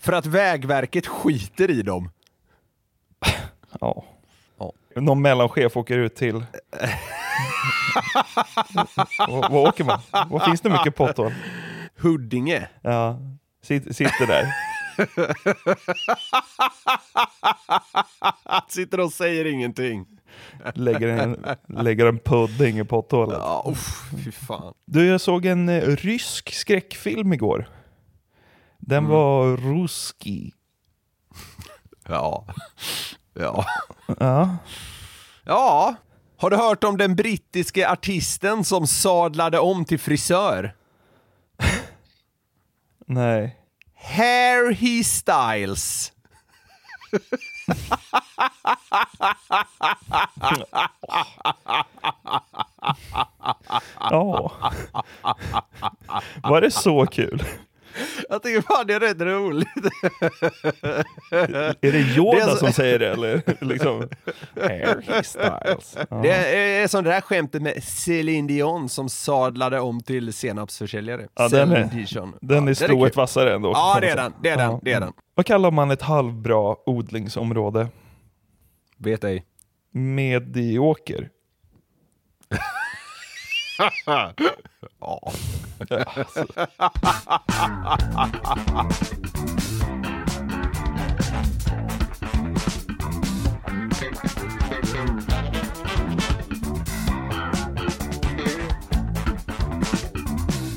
För att Vägverket skiter i dem. Ja. Ja. Någon mellanchef åker ut till... Vad vad åker man? Vad finns det mycket potthål? Huddinge. Ja. Sitt, sitter där. Sitter och säger ingenting. Lägger en, lägger en pudding i potthålet. Ja, uff, fy fan. Du, jag såg en eh, rysk skräckfilm igår. Den Mm. var ruski. Ja. Ja. Ja. Ja. Har du hört om den brittiske artisten som sadlade om till frisör? Nej. Harry Styles. Ja. Var det så kul? Jag tycker fan det är rätt roligt. Är det Yoda Det är så- som säger det eller? Liksom, Harry Styles. Ja. Det är som det där skämtet med Céline Dion som sadlade om till senapsförsäljare. Ja, den är- Dion. Den Ja, är strået vassare ändå. Ja, det är den. Det är den. Ja. Det är den. Vad kallar man ett halvbra odlingsområde? Vet ej. Medioker. Ja.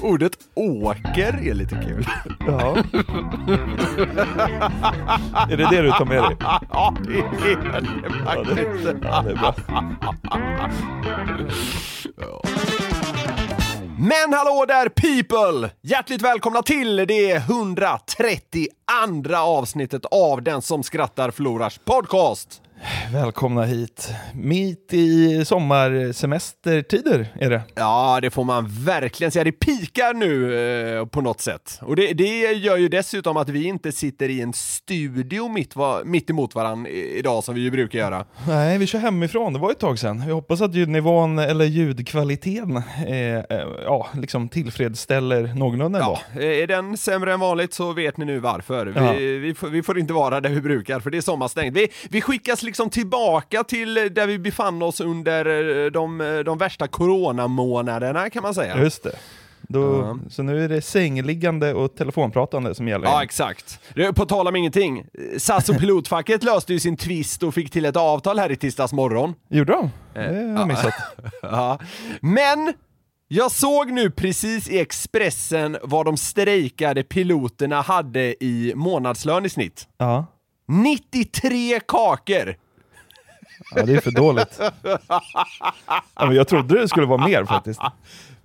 Ordet åker är lite kul. Ja. är det det du tar med dig? Ja, det är det Ja, faktiskt. ja, det är bra. Men hallå där people! Hjärtligt välkomna till det 132 avsnittet av Den som skrattar förlorars podcast. Välkomna hit. Mitt i sommarsemestertider är det. Ja, det får man verkligen säga. Det pikar nu eh, på något sätt. Och det, det gör ju dessutom att vi inte sitter i en studio mitt, va, mitt emot varandra idag som vi ju brukar göra. Nej, vi kör hemifrån. Det var ett tag sedan. Vi hoppas att ljudnivån eller ljudkvaliteten eh, eh, ja, liksom tillfredsställer någorlunda ändå. Ja, är den sämre än vanligt så vet ni nu varför. Vi, Ja. vi, får, vi får inte vara där vi brukar, för det är sommarstängt. Vi, vi skickas liksom tillbaka till där vi befann oss under eh, de, de värsta coronamånaderna kan man säga. Just det. Då, Ja. Så nu är det sängliggande och telefonpratande som gäller. Ja, exakt. På tal om ingenting. SAS och pilotfacket löste ju sin twist och fick till ett avtal här i tisdags morgon. Gjorde de? Det har ja. jag missat. Ja. Men jag såg nu precis i Expressen vad de strejkade piloterna hade i månadslön i snitt. Ja. 93 kakor! Ja, det är för dåligt. Ja, men jag trodde det skulle vara mer faktiskt.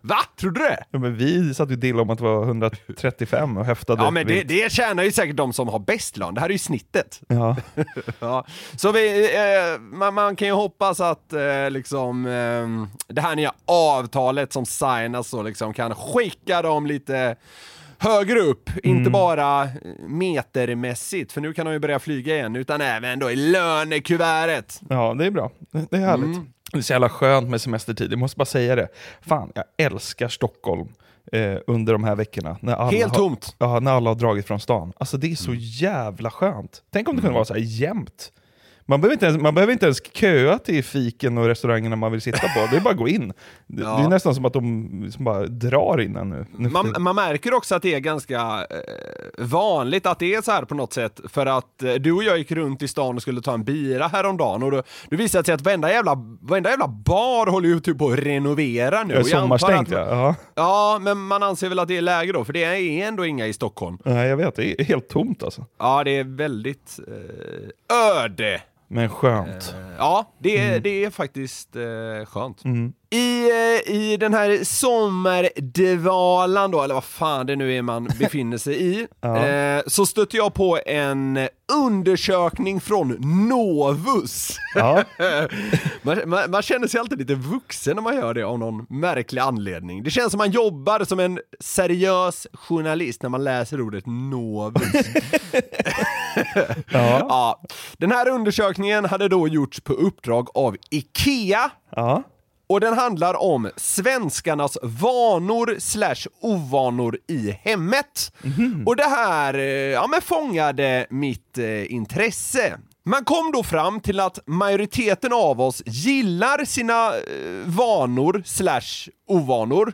Va? Tror du det? Ja, men vi satt ju dill om att det var 135 och häftade. Ja men det, det tjänar ju säkert de som har bäst lön, det här är ju snittet. Ja. Ja. Så vi, eh, man, man kan ju hoppas att eh, liksom, eh, det här nya avtalet som signas så liksom kan skicka dem lite högre upp, inte bara metermässigt, för nu kan de ju börja flyga igen, utan även då i lönekuvertet. ja, det är bra. Det är härligt. Mm. Det är så jävla skönt med semestertid, jag måste bara säga det. Fan, jag älskar Stockholm eh, under de här veckorna. När alla Helt har, tomt. Ja, när alla har dragit från stan. Alltså det är så Mm. jävla skönt. Tänk om det kunde vara så här jämnt. Man behöver, inte ens, man behöver inte ens köa till fiken och restaurangerna man vill sitta på. Det är bara att gå in. Det, Ja. det är nästan som att de liksom bara drar in en nu. Man, man märker också att det är ganska eh, vanligt att det är så här på något sätt. För att eh, du och jag gick runt i stan och skulle ta en bira häromdagen och då, då visade det sig att varenda jävla, varenda jävla bar håller ju typ på att renovera nu. Jag antar Sommarstängt ja. ja. Ja, men man anser väl att det är läge då, för det är ändå inga i Stockholm. Nej, jag vet, det är helt tomt alltså. Ja, det är väldigt eh, öde. Men skönt. Ja, det är, Mm. det är faktiskt eh, skönt. I, eh, I den här sommardvalan då, eller vad fan det nu är man befinner sig i, eh, så stötte jag på en undersökning från Novus. Ja. man, man, man känner sig alltid lite vuxen när man gör det av någon märklig anledning. Det känns som man jobbar som en seriös journalist när man läser ordet Novus. Ja. Ja, den här undersökningen hade då gjorts på uppdrag av IKEA Ja. Och den handlar om svenskarnas vanor slash ovanor i hemmet. Och det här eh, ja, men fångade mitt eh, intresse. Man kom då fram till att majoriteten av oss gillar sina eh, vanor slash ovanor.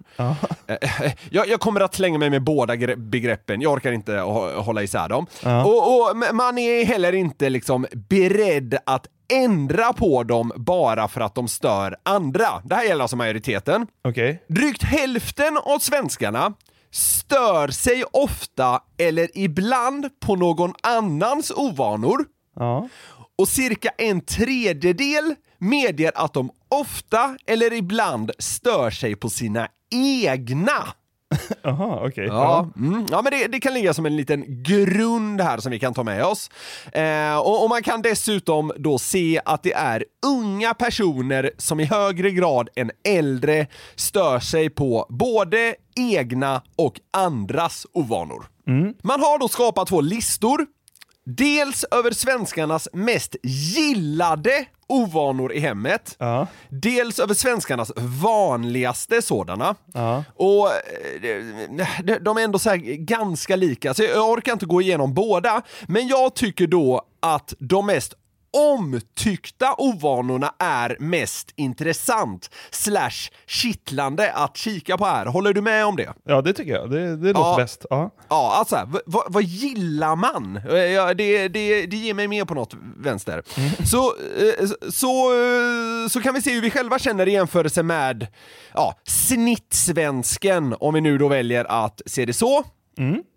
Eh, jag, jag kommer att slänga mig med båda gre- begreppen, jag orkar inte hå- hålla isär dem. Och, och m- man är heller inte liksom beredd att ändra på dem bara för att de stör andra. Det här gäller alltså majoriteten. Okej. Drygt hälften av svenskarna stör sig ofta eller ibland på någon annans ovanor Ja. och cirka en tredjedel medger att de ofta eller ibland stör sig på sina egna. Aha, okej. Ja, mm. ja men det, det kan ligga som en liten grund här som vi kan ta med oss. Eh, och, och man kan dessutom då se att det är unga personer som i högre grad än äldre stör sig på både egna och andras ovanor. Man har då skapat två listor. Dels över svenskarnas mest gillade ovanor i hemmet. Ja. Dels över svenskarnas vanligaste sådana. Ja. Och eh, de- är ändå så här ganska lika, så jag orkar inte gå igenom båda. Men jag tycker då att de mest omtyckta ovanorna är mest intressant slash kittlande att kika på här. Håller du med om det? ja, det tycker jag. Det, det låter Ja. bäst. Ja. Ja, alltså vad, vad gillar man? Ja, det, det, det ger mig mer på något vänster. Så, eh, så, eh, så kan vi se hur vi själva känner i jämförelse med ja, snittsvensken, om vi nu då väljer att se det så.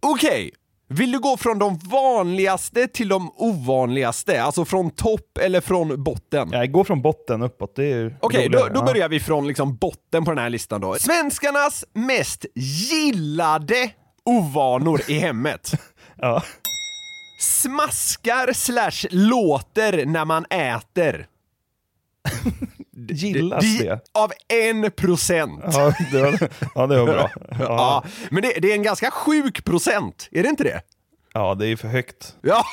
Okej, vill du gå från de vanligaste till de ovanligaste? Alltså från topp eller från botten? Jag går från botten uppåt. Okej, då, roligare. då Ja. börjar vi från liksom botten på den här listan då. Svenskarnas mest gillade ovanor i hemmet. Ja. Smaskar slash låter när man äter. Gillas Di- det? Av en procent. Ja, det var, ja, det var bra. Ja, Ja, men det, det är en ganska sjuk procent, är det inte det? ja det är för högt. Ja,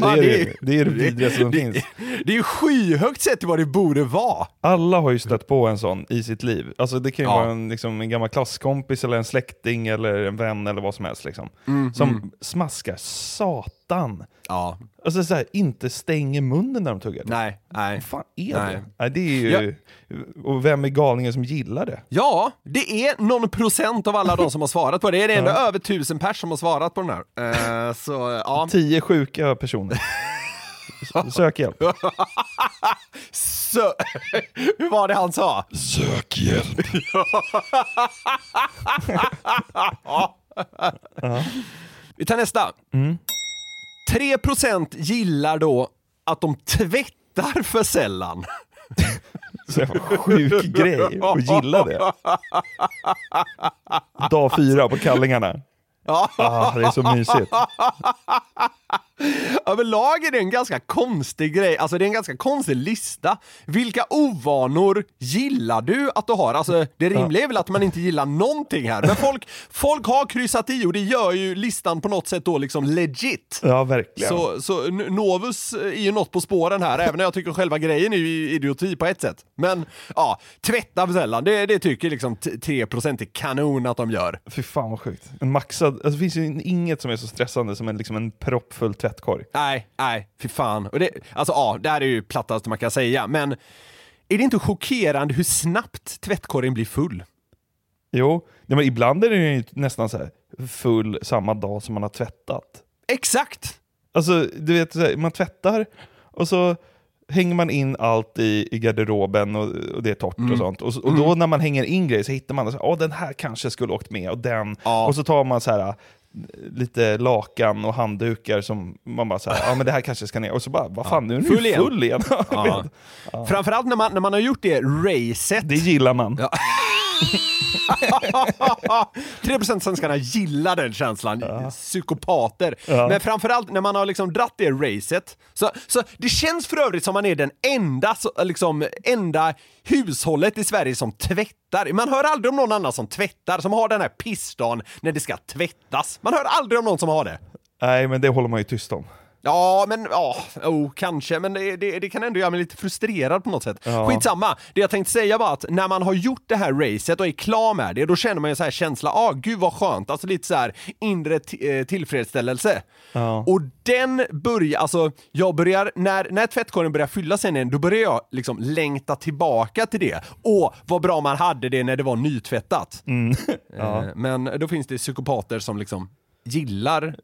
Det är det, det, är det vidrigaste som det, finns. det är skyhögt sett till vad det borde vara. Alla har ju stött på en sån i sitt liv. Alltså det kan ju Ja. vara en, liksom, en gammal klasskompis eller en släkting eller en vän eller vad som helst. Liksom, Mm, som smaskar satan. Ja, Alltså så här, inte stänger munnen när de tuggar. nej, nej. Vad fan är Nej. det? Nej, det är ju... Och vem är galningen som gillar det? Ja, det är någon procent av alla de som har svarat på det. Det är ändå över tusen pers som har svarat på den här. Eh, så ja. Tio sjuka personer. Sök hjälp. Så, hur var det han sa? Sök hjälp. Vi tar nästa. 3% gillar då att de tvättar för sällan. Så jävla sjuk grej och gilla det. Dag fyra på kallingarna. Ah, det är så mysigt. Överlag är det en ganska konstig grej, alltså det är en ganska konstig lista. Vilka ovanor gillar du att du har? Alltså det rimliga är väl att man inte gillar någonting här, men folk, folk har kryssat i och det gör ju listan på något sätt då liksom legit. Ja, verkligen. Så, så Novus är ju något på spåren här, även när jag tycker själva grejen är ju idioti på ett sätt. Men ja, tvätta för sällan, det, det tycker liksom t- 3% är kanon att de gör. Fy fan vad sjukt. En maxad, alltså, det finns ju inget som är så stressande som en, liksom en proppfull tvätt tvättkorg. Nej, nej, fy fan. Och det, alltså ja, det här är ju plattaste man kan säga, men är det inte chockerande hur snabbt tvättkorgen blir full? Jo, men ibland är den ju nästan så här full samma dag som man har tvättat. Exakt! Alltså, du vet, man tvättar och så hänger man in allt i, i garderoben och, och det är torrt Mm. och sånt. Och, och då när man hänger in grejer så hittar man, så här, "Åh, den här kanske skulle åkt med och den. Ja. Och så tar man så här lite lakan och handdukar som man bara så här, ja men det här kanske ska ner. Och så bara, vad fan, nu är den Full igen. full igen. Ja. Framförallt när man, när man har gjort det racet. Det gillar man. 3% svenskarna gillar den känslan, psykopater. Ja. Men framförallt när man har liksom dratt det racet. Så, så det känns för övrigt som man är den enda, så, liksom, enda hushållet i Sverige som tvättar. Man hör aldrig om någon annan som tvättar, som har den här pissdagen när det ska tvättas. Man hör aldrig om någon som har det. Nej, men det håller man ju tyst om. Ja, men ja, oh, kanske, men det, det, det kan ändå göra mig lite frustrerad på något sätt. Ja. Skitsamma, det jag tänkte säga var att när man har gjort det här racet och är klar med det, då känner man ju så här känsla, ah gud vad skönt, alltså lite så här inre eh, tillfredsställelse. Ja. Och den börjar, alltså jag börjar, när, när tvättkorgen börjar fylla sen igen, då börjar jag liksom längta tillbaka till det. Åh, vad bra man hade det när det var nytvättat. Eh, Men då finns det psykopater som liksom gillar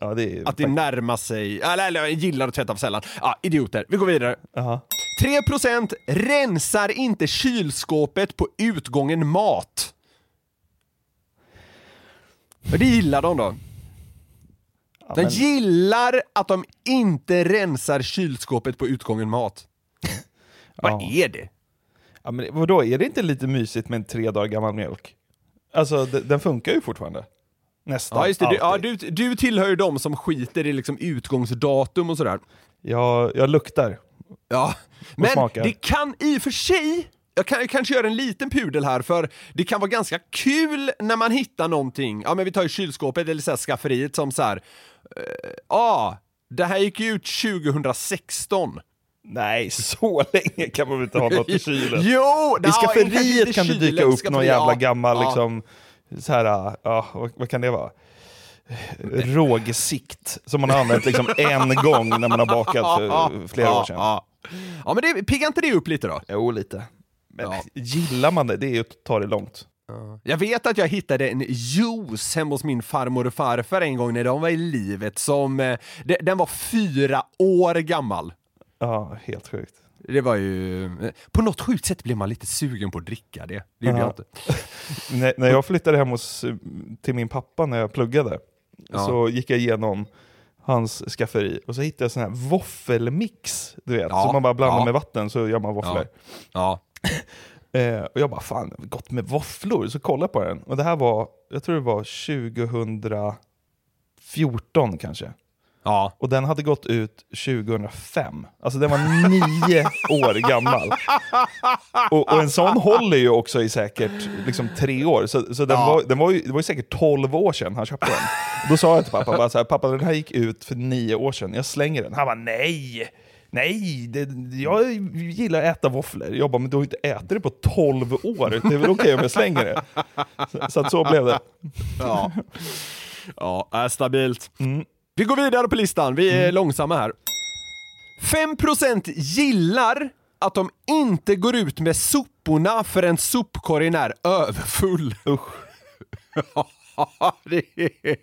Ja, det är att det närmar sig, eller, eller gillar att tvätta för sällan. Ja, idioter. Vi går vidare. Jaha. 3% rensar inte kylskåpet på utgången mat. Men det gillar de då. Ja, De men- gillar att de inte rensar kylskåpet på utgången mat. Vad Ja. är det? Ja, men vadå, är det inte lite mysigt med en tre dagar gammal mjölk? Alltså, de- den funkar ju fortfarande. Nästan Ja, just det. Du, ja, du, du tillhör ju de som skiter i liksom utgångsdatum och sådär. Jag, jag luktar. Ja, men smakar. det kan i och för sig, jag kan jag kanske göra en liten pudel här för det kan vara ganska kul när man hittar någonting, ja men vi tar ju kylskåpet eller så här skafferiet som så här, ja, ah, det här gick ju ut 2016. Nej, så länge kan man väl inte ha något i kylen? Jo! I ja, skafferiet kan det dyka upp någon jävla ja. gammal Ja. liksom, så här, ja, vad, vad kan det vara? Rågsikt som man har använt liksom en gång när man har bakat för flera år sedan. Ja, ja men det, piggar inte det upp lite då? Jo, lite. Men Ja. gillar man det, det är ju att ta det långt. Jag vet att jag hittade en juice hemma hos min farmor och farfar en gång när de var i livet som, eh, de- den var fyra år gammal. Ja, helt sjukt. Det var ju... eh, På något sjukt sätt blev man lite sugen på att dricka det. Det gjorde Ja. jag inte. när, när jag flyttade hem hos, till min pappa när jag pluggade, Ja. så gick jag igenom hans skafferi och så hittade jag sån här våffelmix, du vet, Ja, som man bara blandar ja. med vatten så gör man våfflor. Ja. Eh, och jag bara, fan, gott med våfflor. Så kollade jag på den. Och det här var, jag tror det var 2014 kanske. Ja. Och den hade gått ut 2005. Alltså den var nio år gammal. Och, och en sån håller ju också i säkert liksom, tre år. Så, så den Ja. var, den var ju, det var ju säkert 12 år sedan han köpte den. Då sa jag till pappa, bara så här, pappa den här gick ut för nio år sedan, jag slänger den. Han bara nej! Nej, det, jag gillar att äta våfflor. Jag bara, men du har ju inte ätit det på 12 år. Det är väl okej om jag slänger det? Så, så att så blev det. Ja. Ja, är stabilt. Mm. Vi går vidare på listan. Vi är långsamma här. 5% gillar att de inte går ut med soporna förrän sopkorgen är överfull. Usch. det, är,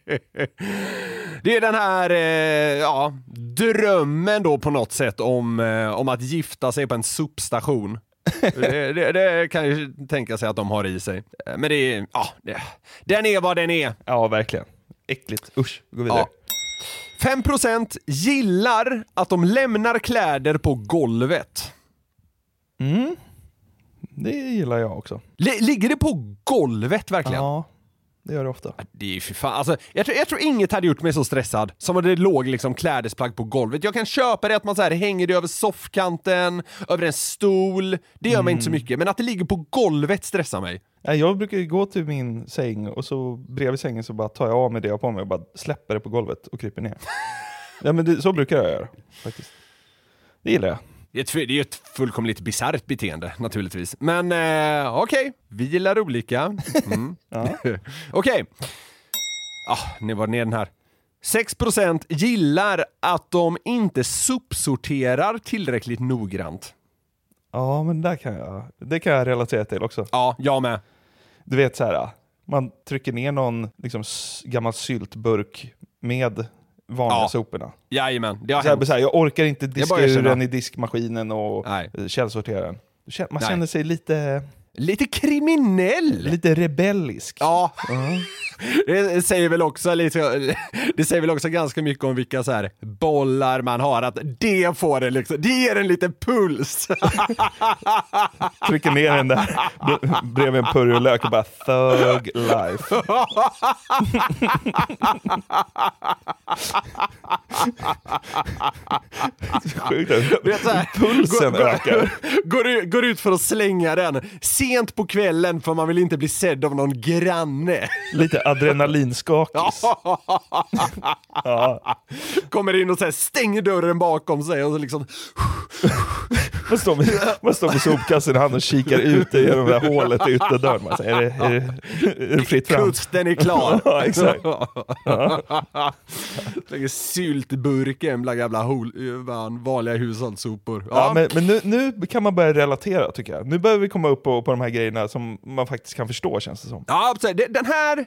det är den här eh, ja, drömmen då på något sätt om, eh, om att gifta sig på en sopstation. det, det, det kan ju tänka sig att de har i sig. Eh, Men det är, ja, det, den är vad den är. Ja, verkligen. Äckligt. Usch, vi går vidare. Ja. 5% gillar att de lämnar kläder på golvet. Mm. Det gillar jag också. Li- ligger det på golvet verkligen? Ja, det gör det ofta. Det är ju för fan, alltså, jag, tror, jag tror inget hade gjort mig så stressad som om det låg liksom klädesplagg på golvet. Jag kan köpa det att man så här hänger det över soffkanten, över en stol, det gör mig inte så mycket. Men att det ligger på golvet stressar mig. Jag brukar gå till min säng och så bredvid sängen så bara tar jag av mig det jag har på mig och bara släpper det på golvet och kryper ner. ja, men det, så brukar jag göra faktiskt. Det gillar jag. Det är ett, det är ju ett fullkomligt bisarrt beteende naturligtvis. Men eh, okej, vi gillar olika. Mm. okej. Ah, nu var ner den här. 6% gillar att de inte sopsorterar tillräckligt noggrant. Ja, men där kan jag, det kan jag relatera till också. Ja, jag med. Du vet så här, man trycker ner någon liksom, gammal syltburk med vanliga Ja. soporna. Jajamän, det har Så här, så här, jag orkar inte diska ur den i diskmaskinen och Nej. källsortera den. Man Nej. känner sig lite, Lite kriminell! lite rebellisk. Ja, det säger väl också lite, det säger väl också ganska mycket om vilka så här bollar man har, att det får en liksom, det ger en liten puls. Trycker ner den där bredvid en purjolök och bara thug life. Sjukt. Pulsen går, ökar. Går, går ut för att slänga den sent på kvällen för man vill inte bli sedd av någon granne. Lite adrenalinskakis. Ja. Kommer in och så här, stänger dörren bakom sig och så liksom Man står med, man står med sopkassen i handen och kikar ut genom det här hålet i ytterdörren. Man säger, är, det, är, det, är det fritt fram? kusten är klar. Ja, exakt. Lägger syltburken bland gamla hol, van- vanliga hushållssopor. Ja, men, men nu, nu kan man börja relatera tycker jag. Nu börjar vi komma upp på, på de här grejerna som man faktiskt kan förstå känns det som. Ja, absolut. Den här,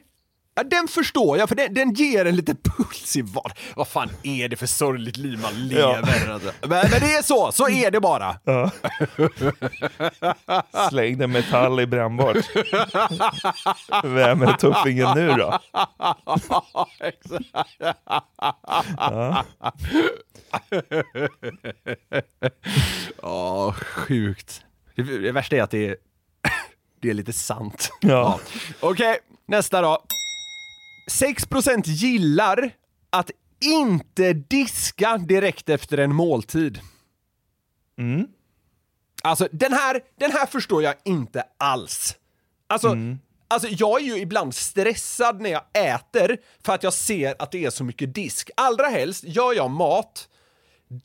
ja, den förstår jag, för den, den ger en lite puls i vad. Vad fan är det för sorgligt liv man lever? Alltså. Men, men det är så, så är det bara. Ja. Slängde metall i brännbart. Vem är tuffingen nu då? Ja, sjukt. Det, det värsta är att det är, det är lite sant. Ja. Okej, nästa då. 6% gillar att inte diska direkt efter en måltid. Mm. Alltså den här, den här förstår jag inte alls. Alltså, Mm. alltså jag är ju ibland stressad när jag äter för att jag ser att det är så mycket disk. Allra helst gör jag mat,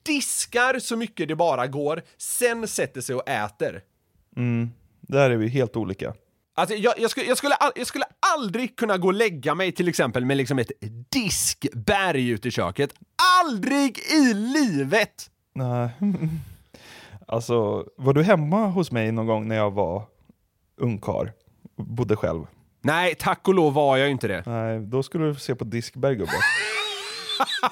diskar så mycket det bara går, sen sätter sig och äter. Där är vi helt olika. Alltså, jag, jag, skulle, jag, skulle, jag skulle aldrig kunna gå och lägga mig till exempel med liksom ett diskberg ute i köket. Aldrig i livet! Nej. Alltså, var du hemma hos mig någon gång när jag var ungkar? Bodde själv? Nej, tack och lov var jag inte det. Nej, då skulle du se på diskberg gubbe.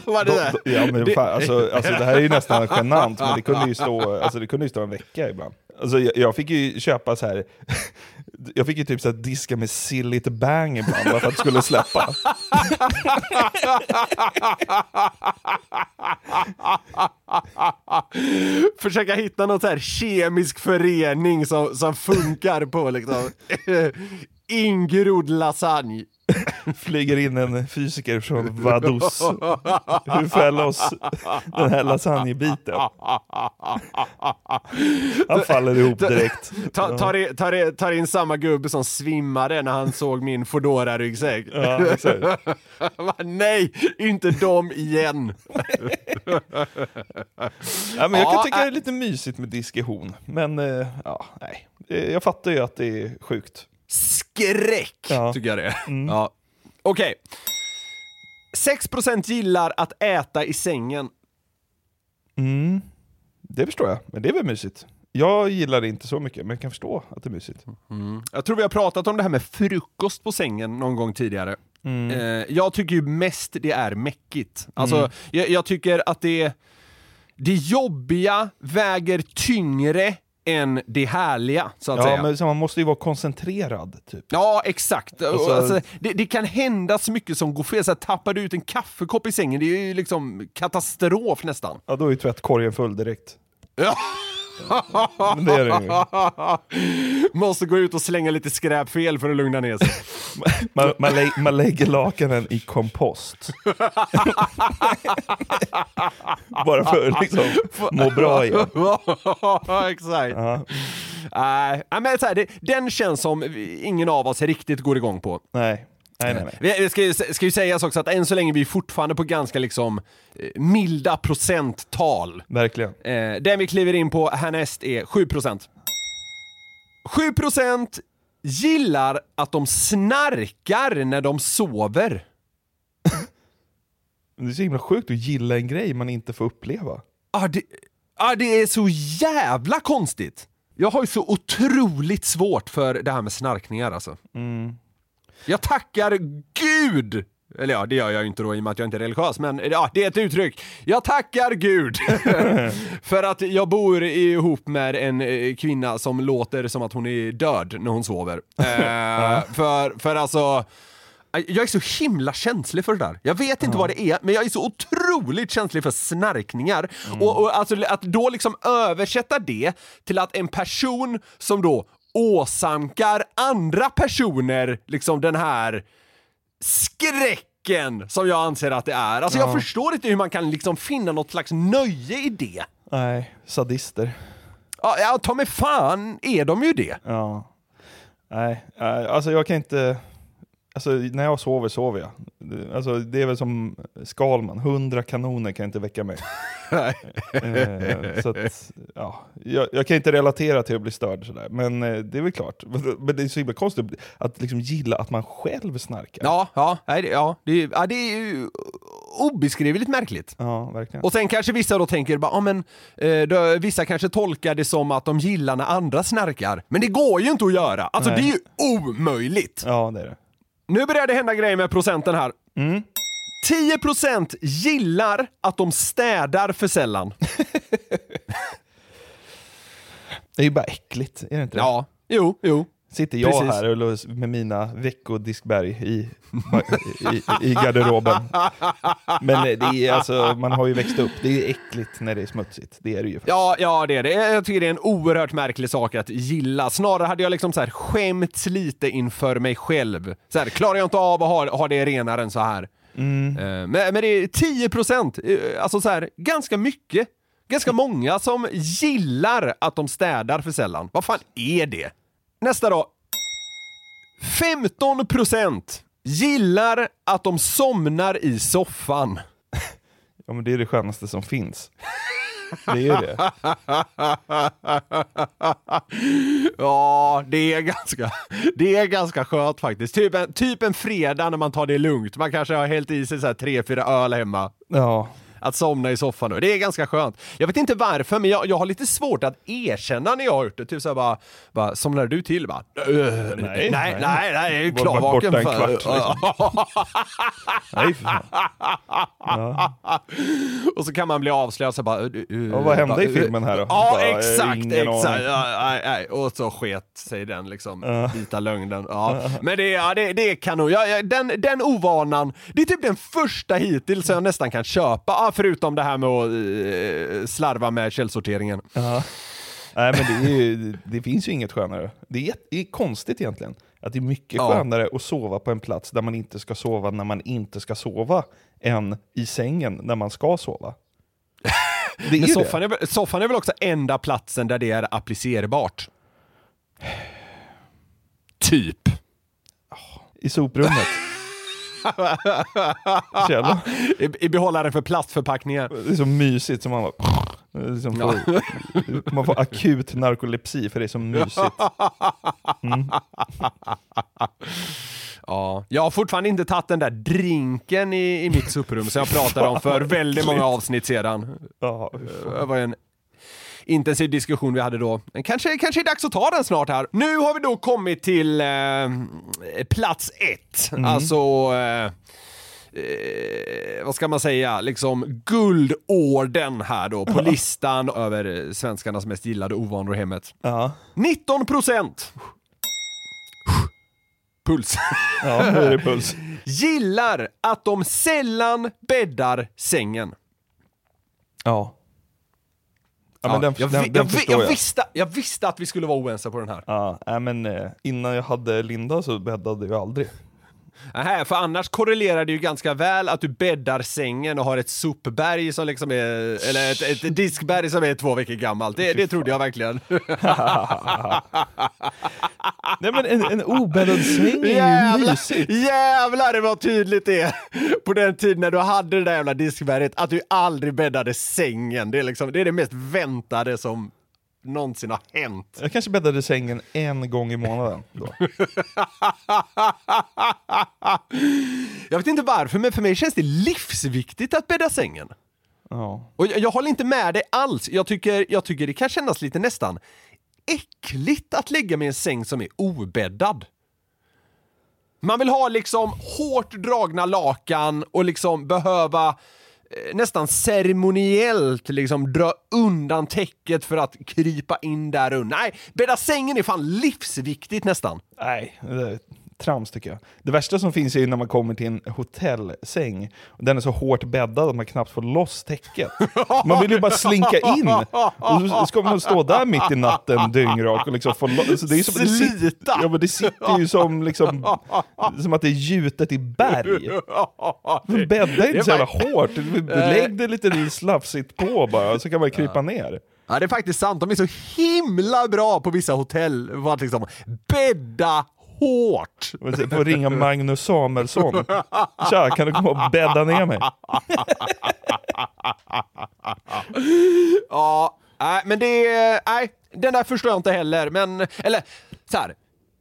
Var Då, det där? då, ja, men Det- fan, alltså, alltså, det här är ju nästan genant, men det kunde ju stå, alltså, det kunde ju stå en vecka ibland. Alltså, jag, jag fick ju köpa så här. jag fick ju typ så här, diska med silligt bang ibland bara för att det skulle släppa. Försöka hitta någon så här kemisk förening som, som funkar på liksom ingrodd lasagne. Flyger in en fysiker från Vaduz. Hur får jag loss den här lasagnebiten? Han faller ihop direkt. Ta, tar, tar, tar in samma gubbe som svimmade när han såg min fodora ryggsäck Ja. Nej, inte dem igen! Ja, men jag kan Ja, tycka det är lite mysigt med disk i hon. Men eh, ja, nej. Jag fattar ju att det är sjukt. Skräck, Ja. tycker jag det är. Ja. Okej. 6% gillar att äta i sängen. Mm, det förstår jag, men det är väl mysigt. Jag gillar det inte så mycket, men jag kan förstå att det är mysigt. Jag tror vi har pratat om det här med frukost på sängen någon gång tidigare. Eh, jag tycker ju mest det är mäckigt. Alltså, jag, jag tycker att det, det jobbiga väger tyngre än det härliga, så att Ja, säga. men man måste ju vara koncentrerad, typ. Ja, exakt. Alltså- Alltså, det, det kan hända så mycket som går fel. Så här, tappar du ut en kaffekopp i sängen, det är ju liksom katastrof nästan. Ja, då är ju tvättkorgen full direkt. Ja. Men det är det ju. Måste gå ut och slänga lite skräp fel för att lugna ner sig. Man, man, lä man lägger lakanen i kompost. Bara för att liksom må bra igen. Exakt. Ja, Nej, men så här, det, den känns som ingen av oss riktigt går igång på. nej. Nej, nej, nej. Vi- Det ska, ska ju sägas också att än så länge är vi fortfarande på ganska liksom eh, milda procenttal. Verkligen. Eh, den vi kliver in på härnäst är 7%. 7% gillar att de snarkar när de sover. Det är så himla sjukt att gilla en grej man inte får uppleva. Ah, det, ah, det är så jävla konstigt! Jag har ju så otroligt svårt för det här med snarkningar alltså. Jag tackar Gud! Eller ja, det gör jag ju inte då i och med att jag inte är religiös, men ja, det är ett uttryck. Jag tackar Gud! för att jag bor ihop med en eh, kvinna som låter som att hon är död när hon sover. Eh, för, för alltså... Jag är så himla känslig för det där. Jag vet inte vad det är, men jag är så otroligt känslig för snarkningar. Och, och alltså, att då liksom översätta det till att en person som då åsamkar andra personer liksom den här skräcken som jag anser att det är. Alltså jag förstår inte hur man kan liksom finna något slags nöje i det. Nej, sadister. Ja, ja ta mig fan är de ju det. Ja. Nej, nej, alltså jag kan inte... Alltså när jag sover sover jag. Det- Alltså det är väl som Skalman, hundra kanoner kan inte väcka mig. eh, så att, ja, jag, jag kan inte relatera till att bli störd sådär, men eh, det är väl klart. Men det är så himla konstigt att liksom gilla att man själv snarkar. Ja, ja, nej, det, ja, det, är- ja, det är ju obeskrivligt märkligt. Ja, verkligen. Och sen kanske vissa då tänker, bara, ja, men, eh, då, vissa kanske tolkar det som att de gillar när andra snarkar. Men det går ju inte att göra. Alltså Nej. det är ju omöjligt. Ja, det är det. Nu börjar det hända grejer med procenten här. Mm. 10% gillar att de städar för sällan. Det är ju bara äckligt, är det inte det? Ja, jo, jo. Sitter jag Precis. här med mina veckodiskberg i, i, i garderoben. Men det är alltså, man har ju växt upp, det är äckligt när det är smutsigt. Det är det ju. Ja, ja det är det. Jag tycker det är en oerhört märklig sak att gilla. Snarare hade jag liksom så här skämts lite inför mig själv. Så här, klarar jag inte av att ha, ha det renare än så här? Eh, Men, men det är 10 procent, alltså så här, ganska mycket. Ganska många som gillar att de städar för sällan. Vad fan är det? Nästa då. 15 procent gillar att de somnar i soffan. Ja, men det är det skönaste som finns. Det är ju det. Ja, det är ganska, det är ganska skönt faktiskt. Typ en, typ en fredag när man tar det lugnt. Man kanske har hällt i sig så här tre, fyra öl hemma. Ja, Att somna i soffan då. Det är ganska skönt. Jag vet inte varför, men jag, jag har lite svårt att erkänna när jag har gjort det. Typ såhär bara, bara somnar du till? Bara, "Öh, nej, nej, nej, nej, jag är ju klarvaken. borta en kvart, nej för. Och så kan man bli avslöjad så bara... "Uh, uh, Ja, vad hände i filmen här då? Ja, exakt, exakt. Och så sket sig den liksom, vita lögnen. Ja. Men det, ja, det, det är kanon. Den, den ovanan, det är typ den första hittills jag nästan kan köpa, förutom det här med att eh, slarva med källsorteringen. Nej men det, är ju, det finns ju inget skönare. Det är, jätte- det är konstigt egentligen. Att det är mycket Ja. skönare att sova på en plats där man inte ska sova när man inte ska sova, än i sängen när man ska sova. Det är soffan det. är, väl- soffan är väl också enda platsen där det är applicerbart? Typ. I soprummet. Kjell, I, I behållaren för plastförpackningar. det är så mysigt som man bara... Liksom får, man får akut narkolepsi för det är så mysigt. Ja, jag har fortfarande inte tagit den där drinken i, i mitt soprum som jag pratade om för väldigt många avsnitt sedan. Ja, Det var en intensiv diskussion vi hade då. Men Kanske, kanske är dags att ta den snart här. Nu har vi då kommit till eh, plats ett. Alltså... Eh, Eh, vad ska man säga, liksom guldorden här då på listan över svenskarnas mest gillade ovanor i hemmet. ja. 19 procent! Puls. ja nu är det puls. Gillar att de sällan bäddar sängen. Ja. Ja, men den, jag, den, den visste, jag visste att vi skulle vara oense på den här. Ja, nej, men eh, innan jag hade Linda så bäddade jag aldrig. Nähä, för annars korrelerar det ju ganska väl att du bäddar sängen och har ett sopberg som liksom är, eller ett, ett diskberg som är två veckor gammalt. Det, det trodde jag verkligen. Nej men en, en obäddad säng är ju Jävlar, mysigt. jävlar vad tydligt det på den tiden när du hade det där jävla diskberget, att du aldrig bäddade sängen. Det är, liksom, det, är det mest väntade som någonsin har hänt. Jag kanske bäddade sängen en gång i månaden då. Jag vet inte varför, men för mig känns det livsviktigt att bädda sängen. Ja. Och jag, jag håller inte med dig alls. Jag tycker, jag tycker det kan kännas lite nästan äckligt att lägga mig i en säng som är obäddad. Man vill ha liksom hårt dragna lakan och liksom behöva eh, Eh, nästan ceremoniellt liksom dra undan täcket för att krypa in där under. Nej, bädda sängen är fan livsviktigt nästan. Nej, det trams tycker jag. Det värsta som finns är ju när man kommer till en hotellsäng. Och den är så hårt bäddad att man knappt får loss täcket. Man vill ju bara slinka in. Och så ska man stå där mitt i natten dyngrak och liksom få loss. Så det är som, det sitter, Slita! ja, men det sitter ju som, liksom, som att det är gjutet i berg. Men Bädda inte så jävla hårt. Lägg det lite slafsigt på bara, så kan man krypa ner. Ja, det är faktiskt sant. De är så himla bra på vissa hotell på att liksom bädda hårt. Får ringa Magnus Samuelsson. Tja, kan du komma och bädda ner mig? Ja, nej, men det... Nej, den där förstår jag inte heller. Men, eller så här.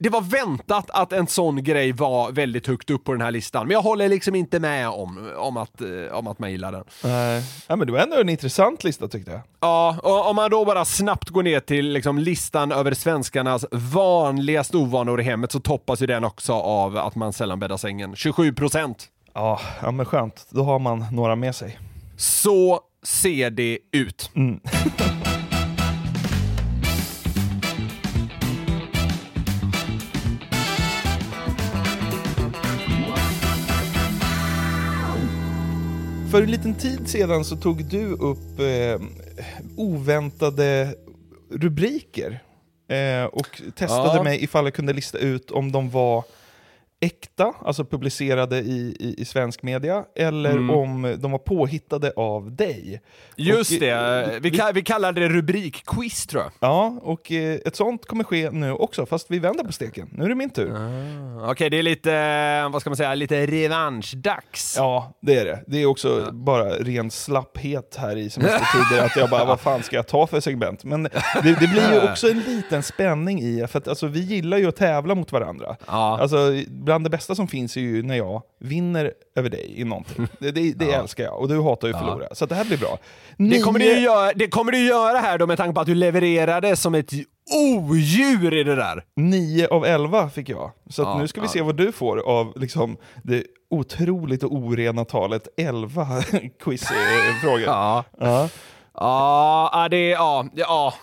Det var väntat att en sån grej var väldigt högt upp på den här listan, men jag håller liksom inte med om, om, att, eh, om att man gillar den. Nej, ja, men det var ändå en intressant lista tyckte jag. Ja, och om man då bara snabbt går ner till liksom listan över svenskarnas vanligaste ovanor i hemmet så toppas ju den också av att man sällan bäddar sängen. 27 procent. Ja, ja, men skönt. Då har man några med sig. Så ser det ut. För en liten tid sedan så tog du upp eh, oväntade rubriker eh, och testade Ja. mig ifall jag kunde lista ut om de var äkta, alltså publicerade i, i, i svensk media, eller Mm. om de var påhittade av dig. Just Och, det, vi, ka- vi kallar det rubrikquiz tror jag. Ja, och eh, ett sånt kommer ske nu också, fast vi vänder på steken. Nu är det min tur. Okej, det är lite, eh, vad ska man säga, lite revanschdags. Ja, det är det. Det är också bara ren slapphet här i semestertider, att jag bara, vad fan ska jag ta för segment? Men det, det blir ju också en liten spänning i, för att alltså, vi gillar ju att tävla mot varandra. Ja. Alltså, bland det bästa som finns är ju när jag vinner över dig i någonting. Det, det, det älskar jag, och du hatar ju att förlora. Så att det här blir bra. Det kommer, du Nio- göra, det kommer du göra här då med tanke på att du levererade som ett odjur i det där. 9 av 11 fick jag. Så Ja, nu ska vi ja. se vad du får av liksom, det otroligt och orena talet 11 quizfrågor. Ja. Ja. Ja, ja, det ja, ja.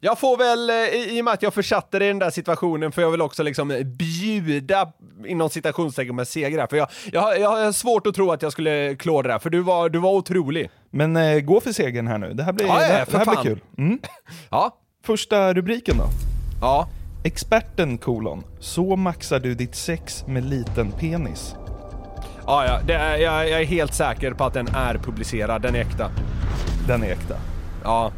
Jag får väl, eh, i och med att jag försatte dig i den där situationen, får jag väl också liksom bjuda inom citationstecken med segrar. För jag, jag, jag har svårt att tro att jag skulle klå det där, för du var, du var otrolig. Men eh, gå för segern här nu. Det här blir, Ja, ja, det här, det här blir kul. Mm. Ja, Första rubriken då. ja. Experten kolon. Så maxar du ditt sex med liten penis. Ja, ja, det är, jag, jag är helt säker på att den är publicerad, den är äkta. Den är äkta. Ja.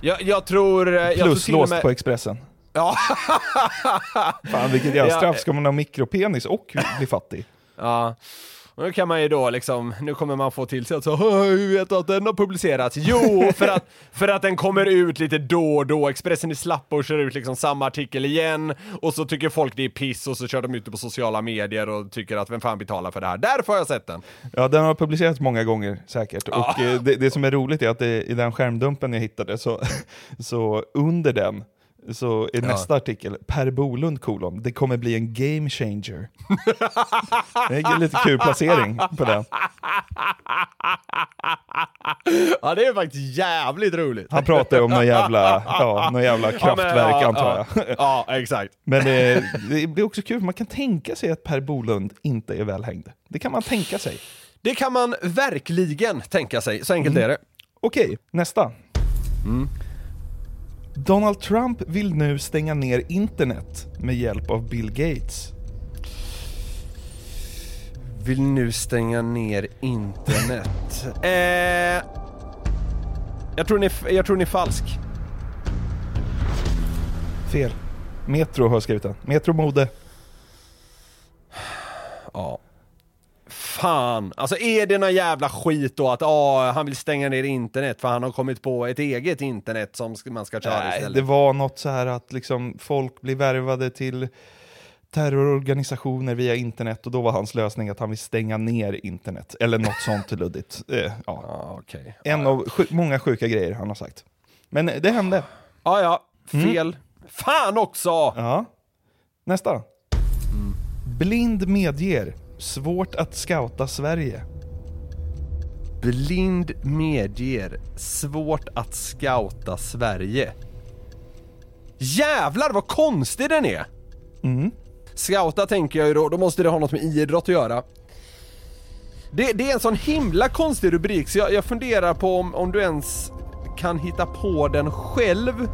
Jag, jag tror... eh, Jag tror till och Pluslåst med, på Expressen. Ja. Fan vilket jävla straff. Ska man ha mikropenis och bli fattig? Ja. Och nu kan man ju då liksom, nu kommer man få till sig att så, "Åh, hur vet du att den har publicerats? Jo, för att, för att den kommer ut lite då och då. Expressen i Slappor kör ut liksom samma artikel igen och så tycker folk det är piss och så kör de ut det på sociala medier och tycker att vem fan betalar för det här? Därför har jag sett den. Ja, den har publicerats många gånger säkert. Och eh, det, det som är roligt är att det, i den skärmdumpen jag hittade, så, så under den så är nästa artikel Per Bolund kolon, det kommer bli en game changer. det är lite kul placering på den. Ja, det är faktiskt jävligt roligt. Han pratar om någon jävla, ja, någon jävla kraftverk Ja, men, antar ja. jag. Ja, exakt. Men eh, det blir också kul, för man kan tänka sig att Per Bolund inte är välhängd. Det kan man tänka sig. Det kan man verkligen tänka sig, så enkelt är det. Okej, nästa. Donald Trump vill nu stänga ner internet med hjälp av Bill Gates. Vill nu stänga ner internet. eh, jag, tror ni, jag tror ni är falsk. Fel. Metro har skrivit den. Metro Mode. Ja. Fan, alltså är det någon jävla skit då att ah, han vill stänga ner internet för han har kommit på ett eget internet som man ska köra Nej, istället? det var något så här att liksom folk blir värvade till terrororganisationer via internet och då var hans lösning att han vill stänga ner internet. Eller något sånt luddigt. Eh, ja. Ja, okej. En av sju, många sjuka grejer han har sagt. Men det hände. Ja, ja. Fel. Fan också! Ja. Nästa. Blind medger. Svårt att scouta Sverige. Blind medger svårt att scouta Sverige. Jävlar vad konstig den är! Scouta tänker jag ju då, då måste det ha något med idrott att göra. Det, det är en sån himla konstig rubrik så jag, jag funderar på om, om du ens kan hitta på den själv.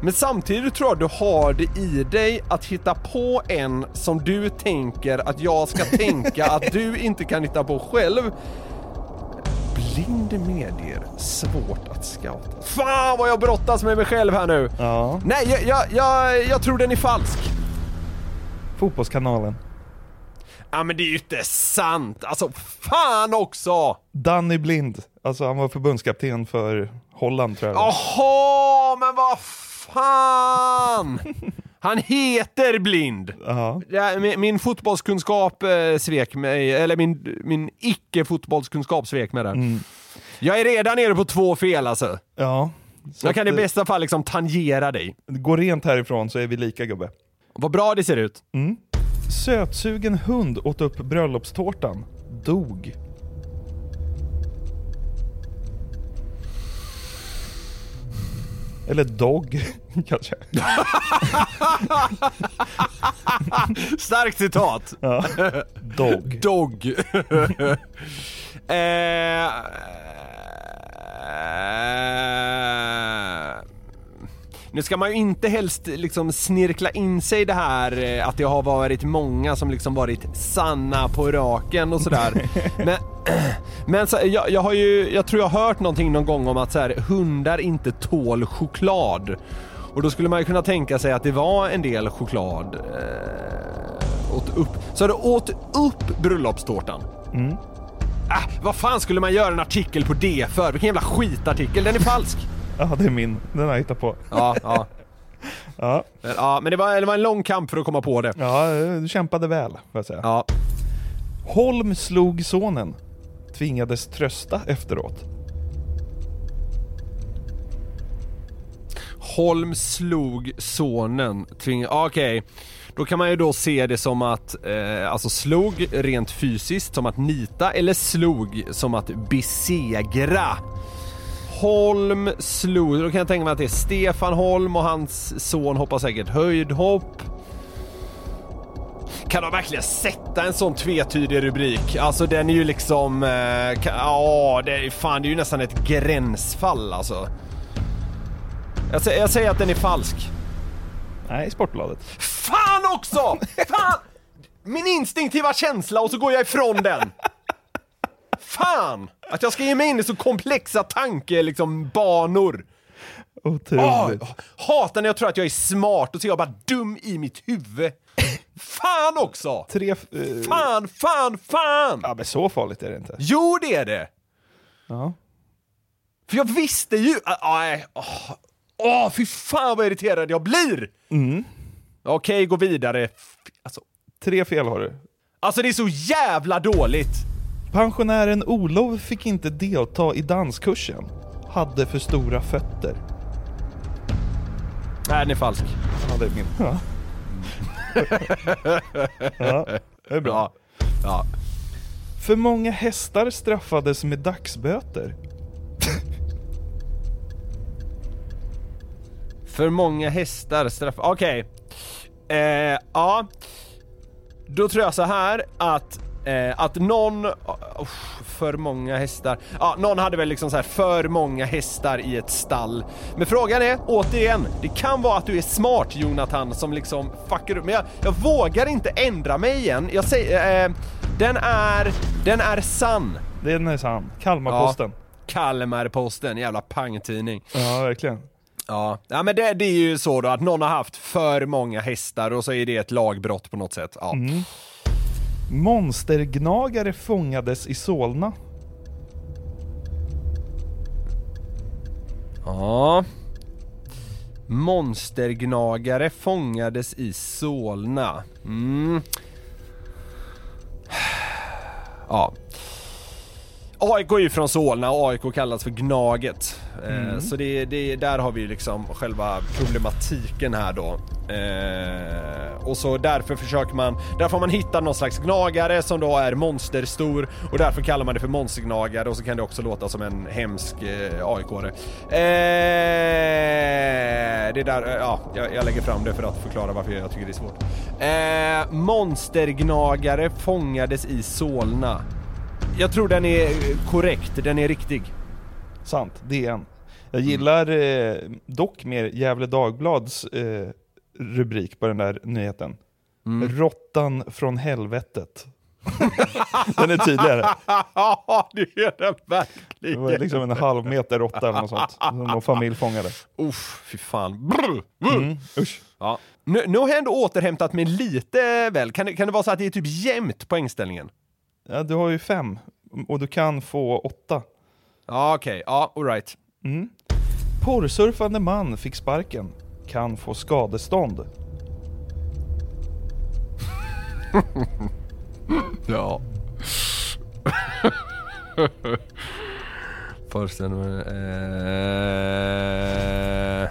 Men samtidigt tror jag du har det i dig att hitta på en som du tänker att jag ska tänka att du inte kan hitta på själv. Blind medier, svårt att scouta. Fan vad jag brottas med mig själv här nu! Ja. Nej, jag, jag, jag, jag tror den är falsk. Fotbollskanalen. Ja men det är ju inte sant! Alltså fan också! Danny Blind. Alltså han var förbundskapten för Holland tror jag. Jaha, men vad fan! Han heter Blind! Ja. Ja, min, min fotbollskunskap eh, svek mig, eller min, min icke-fotbollskunskap svek mig där. Jag är redan nere på två fel alltså. ja. Så Jag kan i eh, bästa fall liksom tangera dig. Gå rent härifrån så är vi lika gubbe. Vad bra det ser ut. Sötsugen hund åt upp bröllopstårtan. Dog. Eller dog, kanske. Starkt citat. Ja. Dog. Dog. eh, nu ska man ju inte helst liksom snirkla in sig i det här eh, att det har varit många som liksom varit sanna på raken och sådär. men men så, jag, jag har ju, jag tror jag har hört någonting någon gång om att så här, hundar inte tål choklad. Och då skulle man ju kunna tänka sig att det var en del choklad eh, åt upp. Så du åt upp bröllopstårtan? Mm. Äh, vad fan skulle man göra en artikel på det för? Vilken jävla skitartikel, den är falsk! Ja, det är min. Den har jag hittat på. Ja, ja. Ja, ja men det var, det var en lång kamp för att komma på det. ja du kämpade väl, får jag säga. Ja. Holm slog sonen. Tvingades trösta efteråt. Holm slog sonen. Tving... Okej, då kan man ju då se det som att, eh, alltså slog rent fysiskt som att nita eller slog som att besegra. Holm slog, då kan jag tänka mig att det är Stefan Holm och hans son hoppar säkert höjdhopp. Kan de verkligen sätta en sån tvetydig rubrik? Alltså den är ju liksom, eh, ja det är fan det är ju nästan ett gränsfall alltså. Jag, sä- jag säger att den är falsk. Nej, Sportbladet. Fan också! Fan! Min instinktiva känsla och så går jag ifrån den. Fan! Att jag ska ge mig in i så komplexa tanke, liksom, banor. Otroligt. Oh, hatar när jag tror att jag är smart och så är jag bara dum i mitt huvud. Fan också! Tre... eh, Fan, fan, fan! Ja, men så farligt är det inte. Jo, det är det! Ja. För jag visste ju... ah, Nej, åh, åh, fy fan vad irriterad jag blir! Okej, gå vidare. Alltså, Tre fel har du. alltså det är så jävla dåligt! Pensionären Olof fick inte delta i danskursen. Hade för stora fötter. Nej, den är falsk. Ja, det är min. Ja. ja, det är bra. Ja. ja. För många hästar straffades med dagsböter. För många hästar straff... Okej. Eh, ja. Då tror jag så här att, eh, att någon... Oh, för många hästar. Ja, någon hade väl liksom så här för många hästar i ett stall. Men frågan är, återigen, det kan vara att du är smart Jonathan som liksom fuckar upp. Men jag, jag vågar inte ändra mig igen. Jag säger, eh, den är, den är sann. Den är sann. Kalmarposten. Kalmarposten, jävla pangtidning. Ja, verkligen. Ja, ja men det, det är ju så då att någon har haft för många hästar och så är det ett lagbrott på något sätt. Ja. Monstergnagare fångades i Solna. ja. Monstergnagare fångades i Solna. Mm. Ja. AIK är ju från Solna och AIK kallas för Gnaget. Eh, så det, det, där har vi liksom själva problematiken här då. Eh, och så därför försöker man, därför har man hittat någon slags gnagare som då är monsterstor och därför kallar man det för monstergnagare och så kan det också låta som en hemsk eh, AIK-are. Eh, det där, eh, ja, jag, jag lägger fram det för att förklara varför jag tycker det är svårt. Eh, monstergnagare fångades i Solna. Jag tror den är korrekt, den är riktig. Sant, DN. Jag gillar eh, dock mer Gefle Dagblads eh, rubrik på den där nyheten. Råttan från helvetet. den är tydligare. Ja, det är den Det var verkligen. liksom en halv meter råtta eller något sånt. Som någon familj fångade. Uff, fy fan. Brr, brr. Mm, usch. Ja. Nu, nu har jag ändå återhämtat mig lite väl. Kan det, kan det vara så att det är typ jämnt poängställningen? Ja, du har ju fem och du kan få åtta. Ja, okej. Ja, alright. Mm. Porrsurfande man fick sparken. Kan få skadestånd. Ja. Föreställer mig... Eh...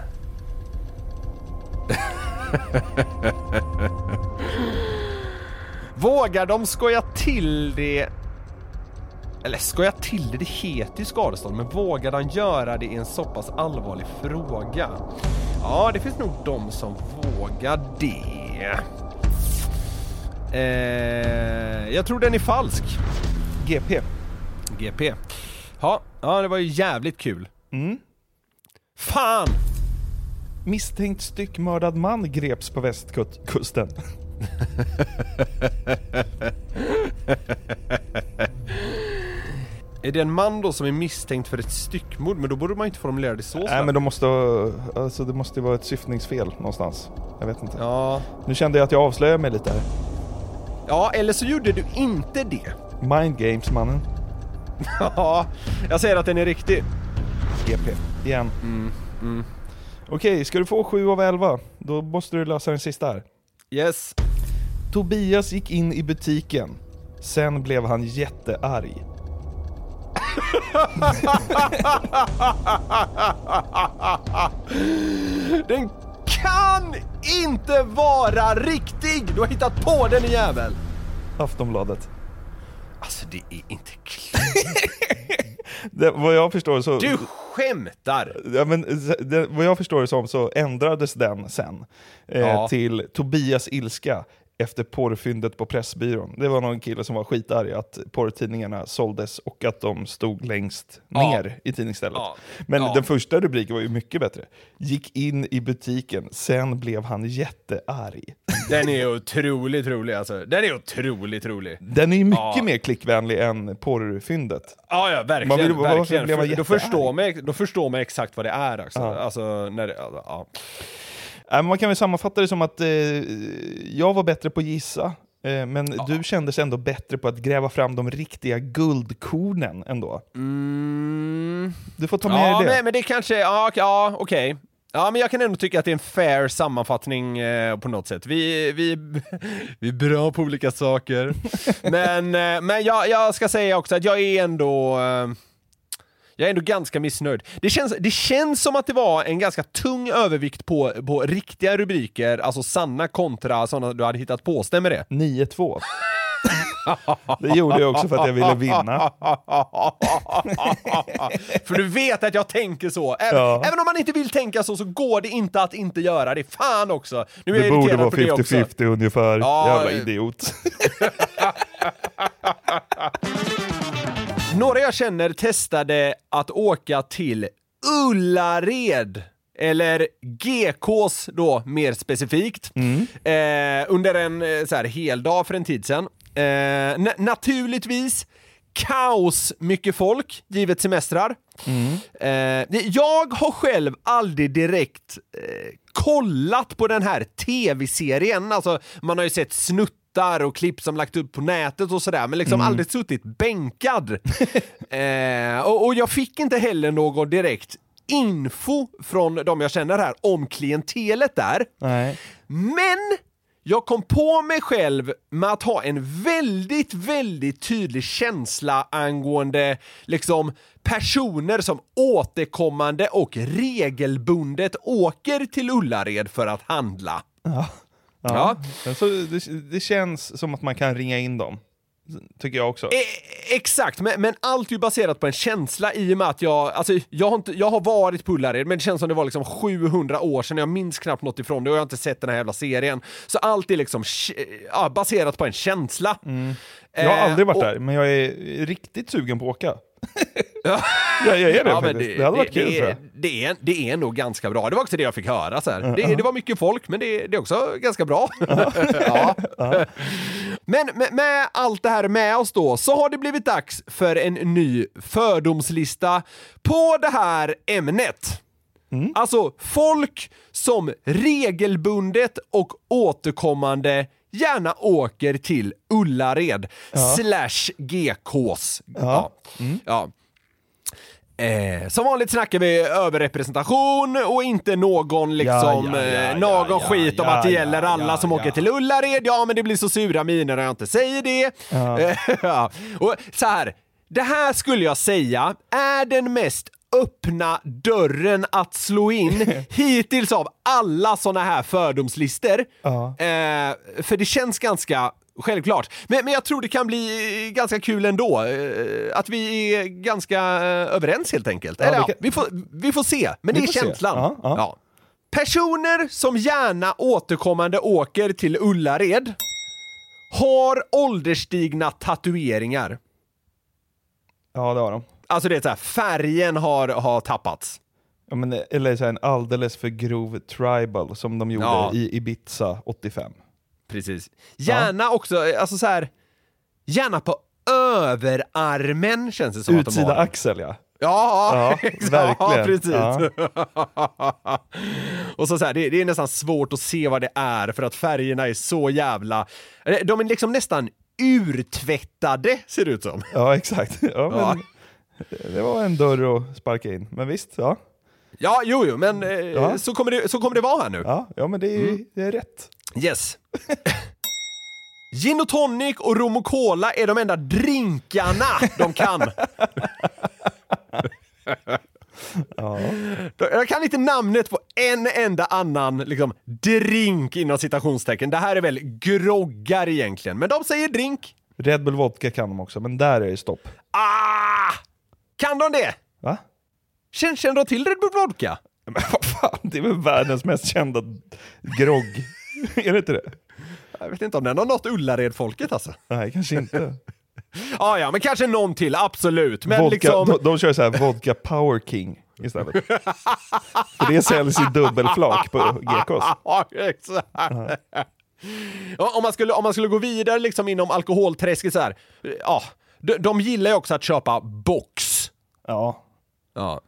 Vågar de skoja till det? Eller skoja till det, det heter ju skadestånd, men vågar de göra det i en så pass allvarlig fråga? Ja, det finns nog de som vågar det. Eh, jag tror den är falsk. GP. GP. Ja, ja det var ju jävligt kul. Mm. Fan! Misstänkt styckmördad man greps på västkusten. Är det en man då som är misstänkt för ett styckmord? Men då borde man inte formulera det så Nej men de måste alltså det måste ju vara ett syftningsfel någonstans. Jag vet inte. Ja. Nu kände jag att jag avslöjade mig lite här. ja, eller så gjorde du inte det. Mind games mannen. Ja, jag säger att den är riktig. GP. Igen. Mm, Okej, ska du få 7 av 11? Då måste du lösa den sista här. Yes. Tobias gick in i butiken. Sen blev han jättearg. Den kan inte vara riktig! Du har hittat på den jävel! Aftonbladet. Alltså det är inte klart. Det, vad jag förstår så... Du skämtar! Ja, men, det, vad jag förstår det som så ändrades den sen eh, Ja. till Tobias ilska efter porrfyndet på Pressbyrån. Det var någon kille som var skitarg att porrtidningarna såldes och att de stod längst Ja. ner i tidningsstället. Ja. Men Ja. den första rubriken var ju mycket bättre. Gick in i butiken, sen blev han jättearg. Den är otroligt rolig alltså. Den är otroligt rolig. Den är ju mycket Ja. mer klickvänlig än porrfyndet. Ja, ja, verkligen. Man vill- varför verkligen. blev man då, förstår man, då förstår man exakt vad det är. Ja. Alltså, när det, alltså, ja. Äh, men man kan väl sammanfatta det som att eh, jag var bättre på att gissa, eh, men du kändes ändå bättre på att gräva fram de riktiga guldkornen ändå. Mm. Du får ta med Ja, dig det. men, men det kanske, ja, ja okej. Ja, men jag kan ändå tycka att det är en fair sammanfattning eh, på något sätt. Vi, vi, vi är bra på olika saker. men eh, men jag, jag ska säga också att jag är ändå... Eh, jag är ändå ganska missnöjd. Det känns, det känns som att det var en ganska tung övervikt på, på riktiga rubriker, alltså sanna kontra sådana du hade hittat på. Stämmer det? 9-2. det gjorde jag också för att jag ville vinna. För du vet att jag tänker så. Även, Ja. även om man inte vill tänka så, så går det inte att inte göra det. Fan också! Nu är Det jag borde vara på det också. 50-50 ungefär. Ja, Jävla idiot. Några jag känner testade att åka till Ullared. Eller GKs då, mer specifikt. Eh, under en eh, så här, hel dag för en tid sedan. Eh, na- naturligtvis kaos mycket folk, givet semestrar. Eh, det- jag har själv aldrig direkt eh, kollat på den här tv-serien. Alltså, man har ju sett snuttar och klipp som lagt upp på nätet och sådär, men liksom aldrig suttit bänkad. eh, och, och jag fick inte heller någon direkt info från de jag känner här om klientelet där. Nej. Men jag kom på mig själv med att ha en väldigt, väldigt tydlig känsla angående liksom personer som återkommande och regelbundet åker till Ullared för att handla. Ja. Ja. Så det, det känns som att man kan ringa in dem. Tycker jag också. E exakt, men, men allt är ju baserat på en känsla i och med att jag, alltså jag har, inte, jag har varit på Ullared, men det känns som det var liksom 700 år sedan, jag minns knappt något ifrån det och jag har inte sett den här jävla serien. Så allt är liksom ja, baserat på en känsla. Jag har Eh, aldrig varit och- där, men jag är riktigt sugen på att åka. Jag, jag är det Ja, faktiskt. Det, hade varit det, kul tror det, jag. är, det, är, det är nog ganska bra. Det var också det jag fick höra. Så här. Det, det var mycket folk, men det, det är också ganska bra. ja. Men med, med allt det här med oss då, så har det blivit dags för en ny fördomslista på det här ämnet. Alltså folk som regelbundet och återkommande gärna åker till Ullared slash GKs. Ja. Ja. Eh, som vanligt snackar vi överrepresentation och inte någon liksom, Ja, ja, ja, eh, någon ja, skit om ja, att det ja, gäller ja, alla ja, som ja. åker till Ullared. Ja, men det blir så sura miner när jag inte säger det. Ja. och så här, det här skulle jag säga är den mest öppna dörren att slå in hittills av alla såna här fördomslister. Ja. Eh, för det känns ganska självklart. Men, men jag tror det kan bli ganska kul ändå. Eh, att vi är ganska eh, överens helt enkelt. Eller, vi ja, kan- vi, får, vi får se, men Vi det är känslan. Ja, ja. Ja. Personer som gärna återkommande åker till Ullared har ålderstigna tatueringar. Ja, det har de. Alltså det är så här, färgen har, har tappats. Ja, men, eller så en alldeles för grov tribal som de gjorde Ja. i Ibiza 85. Precis. Gärna också, alltså så här, gärna på överarmen känns det som att de Utsida har. axel ja. Ja, Ja, verkligen. Ja, precis. Ja. och så, så här, det, det är nästan svårt att se vad det är för att färgerna är så jävla... De är liksom nästan urtvättade, ser det ut som. Ja, exakt. Ja, Ja. men, Det var en dörr att sparka in. Men visst, ja. Ja, jo, jo, men eh, Ja. så, kommer det, så kommer det vara här nu. Ja, ja men det är, Mm. det är rätt. Yes. Gin och tonic och rom och cola är de enda drinkarna de kan. Ja. Jag kan inte namnet på en enda annan liksom, drink inom citationstecken. Det här är väl groggar egentligen, men de säger drink. Red Bull Vodka kan de också, men där är det stopp. Ah! Kan de det? Va? Känner, känner de till Red Bull Vodka? Men vad fan, det är väl världens mest kända grogg? är det inte det? Jag vet inte om den har nått Ullared-folket alltså. Nej, kanske inte. Ah, ja, men kanske någon till, absolut. Men vodka, liksom... de, de kör så här vodka Power King istället. För det säljs i dubbelflak på GKs. Ja, exakt. Ja, om, man skulle, om man skulle gå vidare liksom inom alkoholträsket så här, ja, de, de gillar ju också att köpa box. Ja, Ja.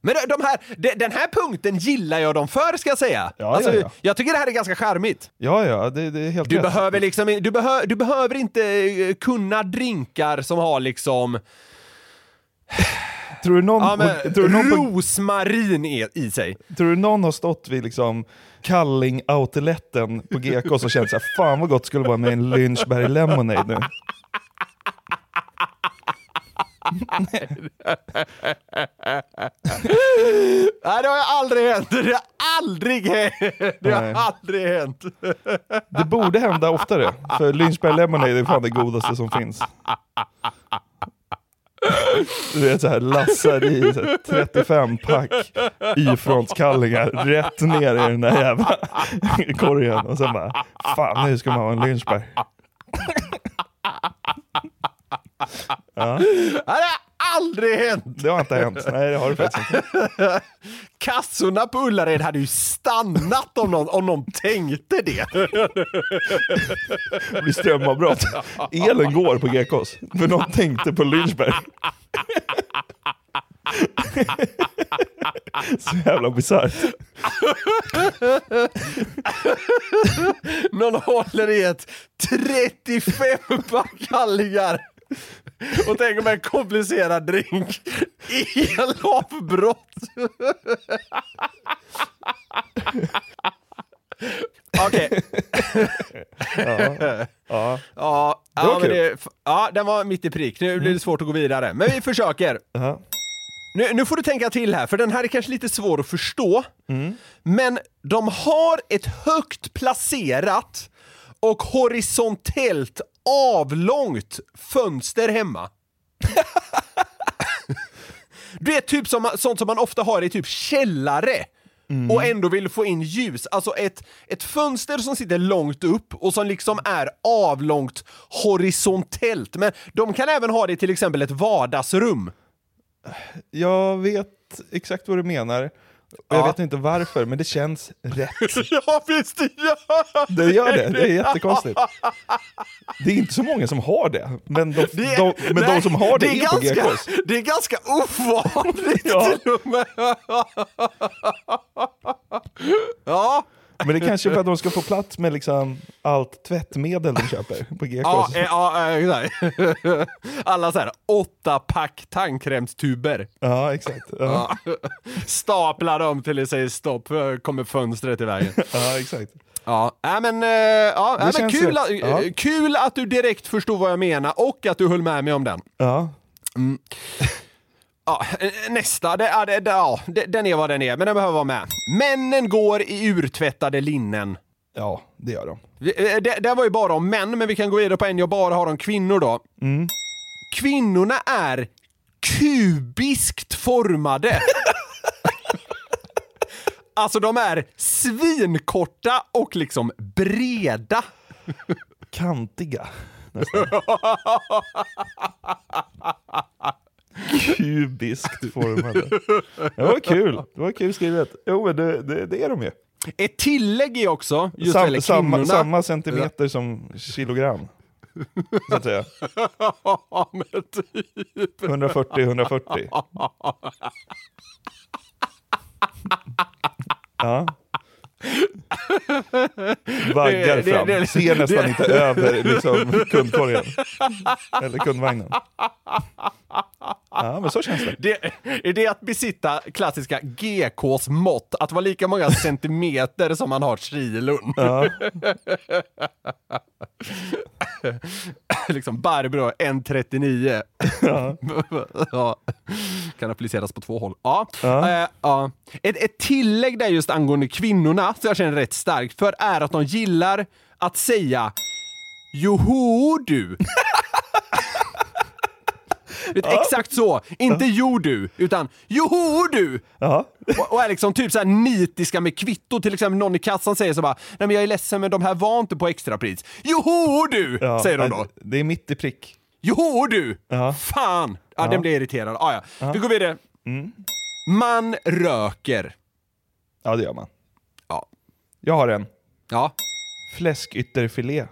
Men de, här, de, den här punkten gillar jag dem för, ska jag säga. Ja, alltså, ja, ja. Jag tycker det här är ganska charmigt. ja, ja det, det är helt Du rätt. behöver, liksom, du, behö, du behöver inte eh, kunna drinkar som har liksom Tror du någon, ja, men, tror, du någon på, rosmarin i, i sig. tror du någon har stått vid liksom Kalling-outletten på GKs och känt såhär, fan vad gott skulle vara med en Lynchberg Lemonade nu? Nej, det har aldrig hänt. Det har aldrig hänt. Det har aldrig hänt. Det borde hända oftare, för Lynchberg Lemonade är fan det godaste som finns. Du vet såhär, lassar i så här 35 pack Y-frontskallingar rätt ner i den där jävla korgen och sen bara, fan nu ska man ha en Lynchberg. Ja, Det har aldrig hänt. det har inte hänt. Nej det har det faktiskt inte. Kassorna på Ullared hade ju stannat om någon, om någon tänkte det. Det blir strömavbrott. Elen går på GKs, för någon tänkte på Lynchberg. Så jävla bisarrt. Någon håller i ett 35 pack kallingar. Och tänk om en komplicerad drink. Elavbrott. Okej. Ja. Ja, var ja, men det, ja, den var mitt i prick. Nu blir det svårt att gå vidare. Men vi försöker. Ja. Nu, nu får du tänka till här, för den här är kanske lite svår att förstå. Men de har ett högt placerat och horisontellt avlångt fönster hemma. Det är typ som, sånt som man ofta har i typ källare och ändå vill få in ljus. Alltså ett, ett fönster som sitter långt upp och som liksom är avlångt horisontellt. Men de kan även ha det i till exempel ett vardagsrum. Jag vet exakt vad du menar. Och jag Ja. vet inte varför, men det känns rätt. Ja, visst det gör Det gör det, det är jättekonstigt. Det är inte så många som har det, men de, Det är- de, men nej, de som har det, är, på ganska, GKs. Det är ganska ovanligt Ja. till och med. Ja, Men det är kanske för att de ska få plats med liksom allt tvättmedel de köper på GKs. ja, eh, ja, eh, exakt. Alla så här åtta pack tandkrämstuber. Ja, exakt. Ja, Ja. Staplar dem till det säger stopp, kommer fönstret i vägen. ja exakt. Ja, äh, men, eh, ja, äh, men kul, att, Ja. kul att du direkt förstod vad jag menar och att du höll med mig om den. Ja. Ja, eh, nästa, det, ja, det, ja, den är vad den är, men den behöver vara med. Männen går i urtvättade linnen. ja, det gör de. Eh, Det, det var ju bara om män, men vi kan gå vidare på en jag bara har om kvinnor då. Kvinnorna är kubiskt formade. alltså de är svinkorta och liksom breda. Kantiga. Kubiskt formade. Det var kul. Det var kul skrivet. Jo, men det, det, det är de ju. Ett tillägg är också, just Sam, gäller samma, samma centimeter som kilogram. Så att säga. Ja, men typ. 140-140. Ja. Vaggar Det- det- fram. det- Ser nästan inte över liksom, kundkorgen. Eller kundvagnen. Ja, men så känns det. Det, är det att besitta klassiska GKs mått? Att vara lika många centimeter som man har kilon? Ja. liksom Barbro 1,39. Ja. ja. Kan appliceras på två håll. Ja. Ja. Eh, ja. Ett, ett tillägg där just angående kvinnorna, som jag känner rätt starkt för, är att de gillar att säga Joho du! Vet, Exakt så! Inte jo du, utan joho du! Ja. Och, och är liksom typ så här nitiska med kvitto. Till exempel någon i kassan säger så bara Nej men jag är ledsen men de här var inte på extrapris. Joho du! Ja, säger de då. Det är mitt i prick. Joho du! Ja. Fan! Ja, Ja. den blir irriterad. Ah, ja. Vi går vidare. Man röker. Ja, det gör man. Ja. Jag har en. Ja. Fläskytterfilé.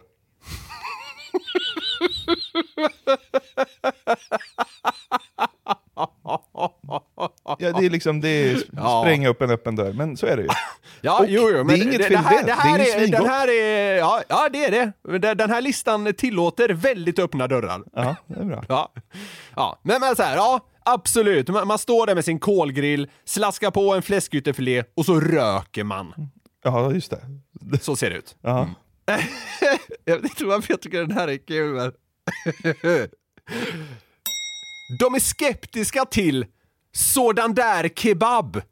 Ja, det är liksom, det är Ja. spränga upp en öppen dör, men så är det ju. Ja, Och jo, jo, men det är inget det, fel det, här, det. här Det är är, den här är, ja, ja det är det. Den- här listan tillåter väldigt öppna dörrar. Ja, det är bra. Ja, ja. men, men så här, ja, absolut. Man, man står där med sin kolgrill, slaskar på en fläskytterfilé och så röker man. Ja, just det. Så ser det ut. Ja. Jag inte varför jag tycker den här är kul. De är skeptiska till sådan där kebab.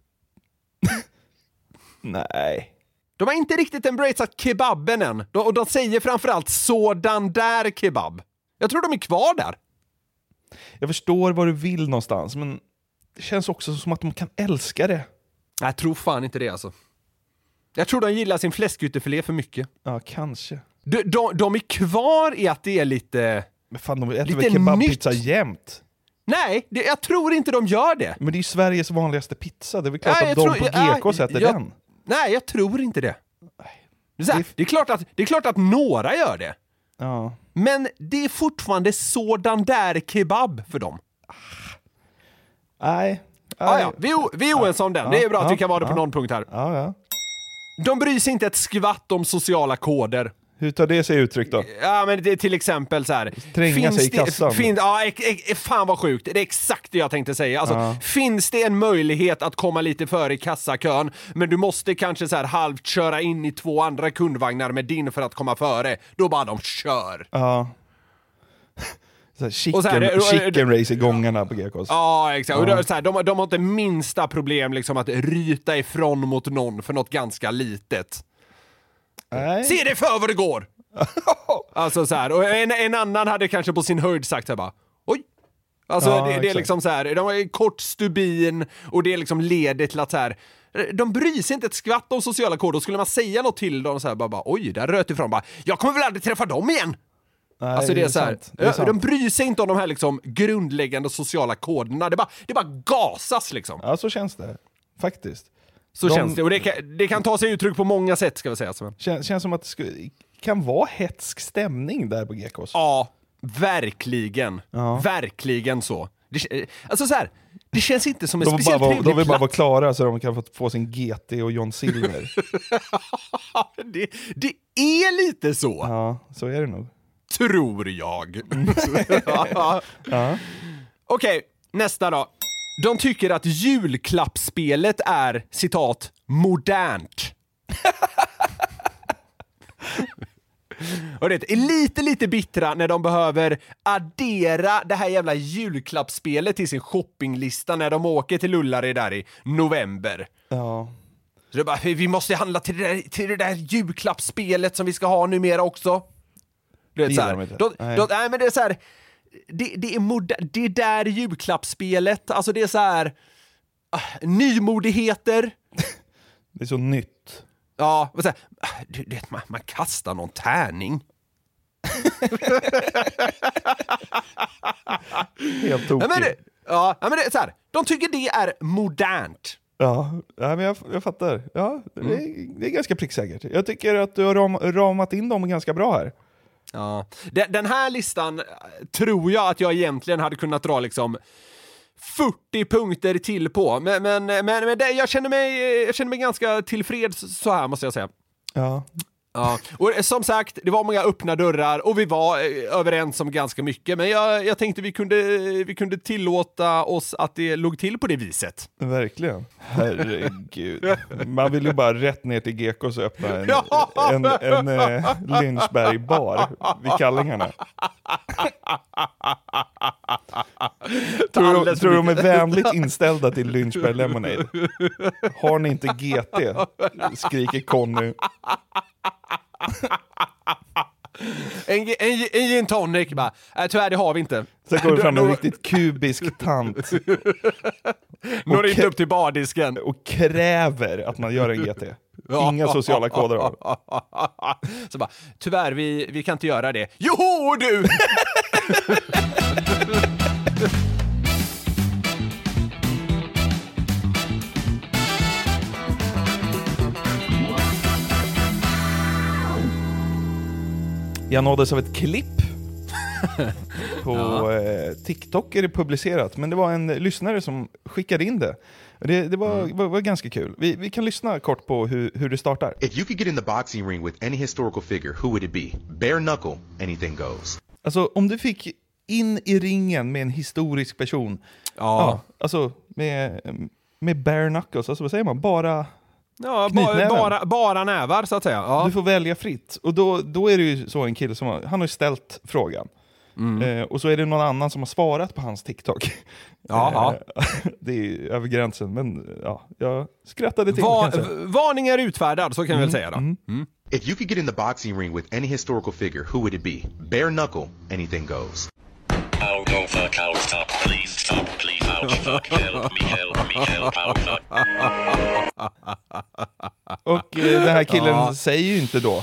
Nej. De har inte riktigt embraceat kebaben än. De, och de säger framförallt sådan där kebab. Jag tror de är kvar där. Jag förstår vad du vill någonstans, men det känns också som att de kan älska det. Jag tror fan inte det alltså. Jag tror de gillar sin fläskytterfilé för mycket. Ja, kanske. De, de, de är kvar i att det är lite... Men fan, de äter Lite väl kebabpizza jämt? Nej, det, jag tror inte de gör det. Men det är ju Sveriges vanligaste pizza, det är väl klart Nej, att de tror- på ja, GK sätter jag- den. Nej, jag tror inte det. Det är, här, Det- är klart att, det är klart att några gör det. Ja. Men det är fortfarande sådan där kebab för dem. Nej. Ah, ja, vi, vi är oense om den. Det är bra att vi kan vara det på någon punkt här. De bryr sig inte ett skvatt om sociala koder. Hur tar det sig uttryck då? Ja men det är till exempel så här. Tränga sig i det- kassan. Fin, ja, fan vad sjukt. Det är exakt det jag tänkte säga. Alltså, Finns det en möjlighet att komma lite före i kassakön, men du måste kanske så här halvt köra in i två andra kundvagnar med din för att komma före, då bara de kör. Ja. Så här, chicken, Och så här, det- chicken race i gångarna på GKs. Ja, exakt. Och det är så här, de, de har inte minsta problem liksom att ryta ifrån mot någon för något ganska litet. Nej. Se dig för vad det går! alltså så här, och en, en annan hade kanske på sin höjd sagt så här bara, oj. Alltså Ja, det, det är liksom så här, de har en kort stubin och det liksom leder till att så här, de bryr sig inte ett skvatt om sociala koder. Skulle man säga något till dem så här, bara, bara oj, där röt ifrån, bara, jag kommer väl aldrig träffa dem igen! Nej, Alltså det är så här, sant. Det är de bryr sig inte om de här liksom grundläggande sociala koderna, det bara, det bara gasas liksom. Ja, så känns det. Faktiskt. Så De- känns det, och det kan, det kan ta sig uttryck på många sätt ska vi säga. Kän, känns som att det skulle, kan vara hetsk stämning där på GKs. Ja, verkligen. Ja. Verkligen så. Det, kä- alltså så här, det känns inte som en De bara speciellt vara, trevlig de vill bara vara klara så de kan få, få sin GT och John Silver. det, det är lite så, ja, så är det nog. tror jag. Ja. Okej, nästa då. De tycker att julklappsspelet är, citat, modernt. Och det är lite, lite bittra när de behöver addera det här jävla julklappsspelet till sin shoppinglista när de åker till Ullared där i november. Ja. Så det bara, vi måste handla till det, där, till det där julklappsspelet som vi ska ha numera också. Du vet, så här. de då, nej men det är så här, det, det är moder, det där julklappsspelet, alltså det är så här ah, nymodigheter. Det är så nytt. Ja, vad säger, du, du vet, man, man kastar någon tärning. Helt tokigt. Ja, men det, ja, ja, men det är så här, de tycker det är modernt. Ja, ja men jag, jag fattar. Ja, det, är, Mm. det är ganska pricksäkert. Jag tycker att du har ram, ramat in dem ganska bra här. Ja. Den, den här listan eh, tror jag att jag egentligen hade kunnat dra liksom 40 punkter till på, men, men, eh, men, men det, jag, känner mig, eh, jag känner mig ganska tillfreds så här måste jag säga. Ja. Ja. Och eh, som sagt, det var många öppna dörrar och vi var eh, överens om ganska mycket, men jag, jag tänkte vi kunde, vi kunde tillåta oss att det låg till på det viset. Verkligen. Herregud. Man vill ju bara rätt ner till Gekås och öppna en, Ja. en, en, eh, Lynchberg-bar vid kallingarna. Tror, du- tror de är vänligt inställda till Lynchberg Lemonade? Har ni inte GT? Skriker Conny. En, en, en gin tonic bara, äh, tyvärr det har vi inte. Sen kommer det fram en riktigt kubisk tant Når inte upp till bardisken. och kräver att man gör en GT. Inga sociala koder av. Så bara, tyvärr, vi, vi kan inte göra det. Jo du! Jag nåddes av ett klipp på eh, TikTok är det publicerat, men det var en lyssnare som skickade in det. Det, det var, var, var ganska kul. Vi, vi kan lyssna kort på hur, hur det startar. If you could get in the boxing ring with any historical figure, who would it be? Bare knuckle, anything goes. Alltså om du fick in i ringen med en historisk person, Ja, alltså med, med bare knuckles, alltså vad säger man? Bara, ja ba, bara, bara nävar så att säga. Ja. du får välja fritt. Och då, då är det ju så en kille som har, han har ju ställt frågan. Eh, och så är det någon annan som har svarat på hans TikTok. Ja. Eh, det är över gränsen, men ja, jag skrattade till. Va, varning är utfärdad, så kan vi väl säga då. If you could get in the boxing ring with any historical figure, who would it be? Bare knuckle, anything goes. I'll go fuck, I'll stop, please stop, please ouch, fuck, help me, help me, help, I'll fuck. Och eh, den här killen säger ju inte då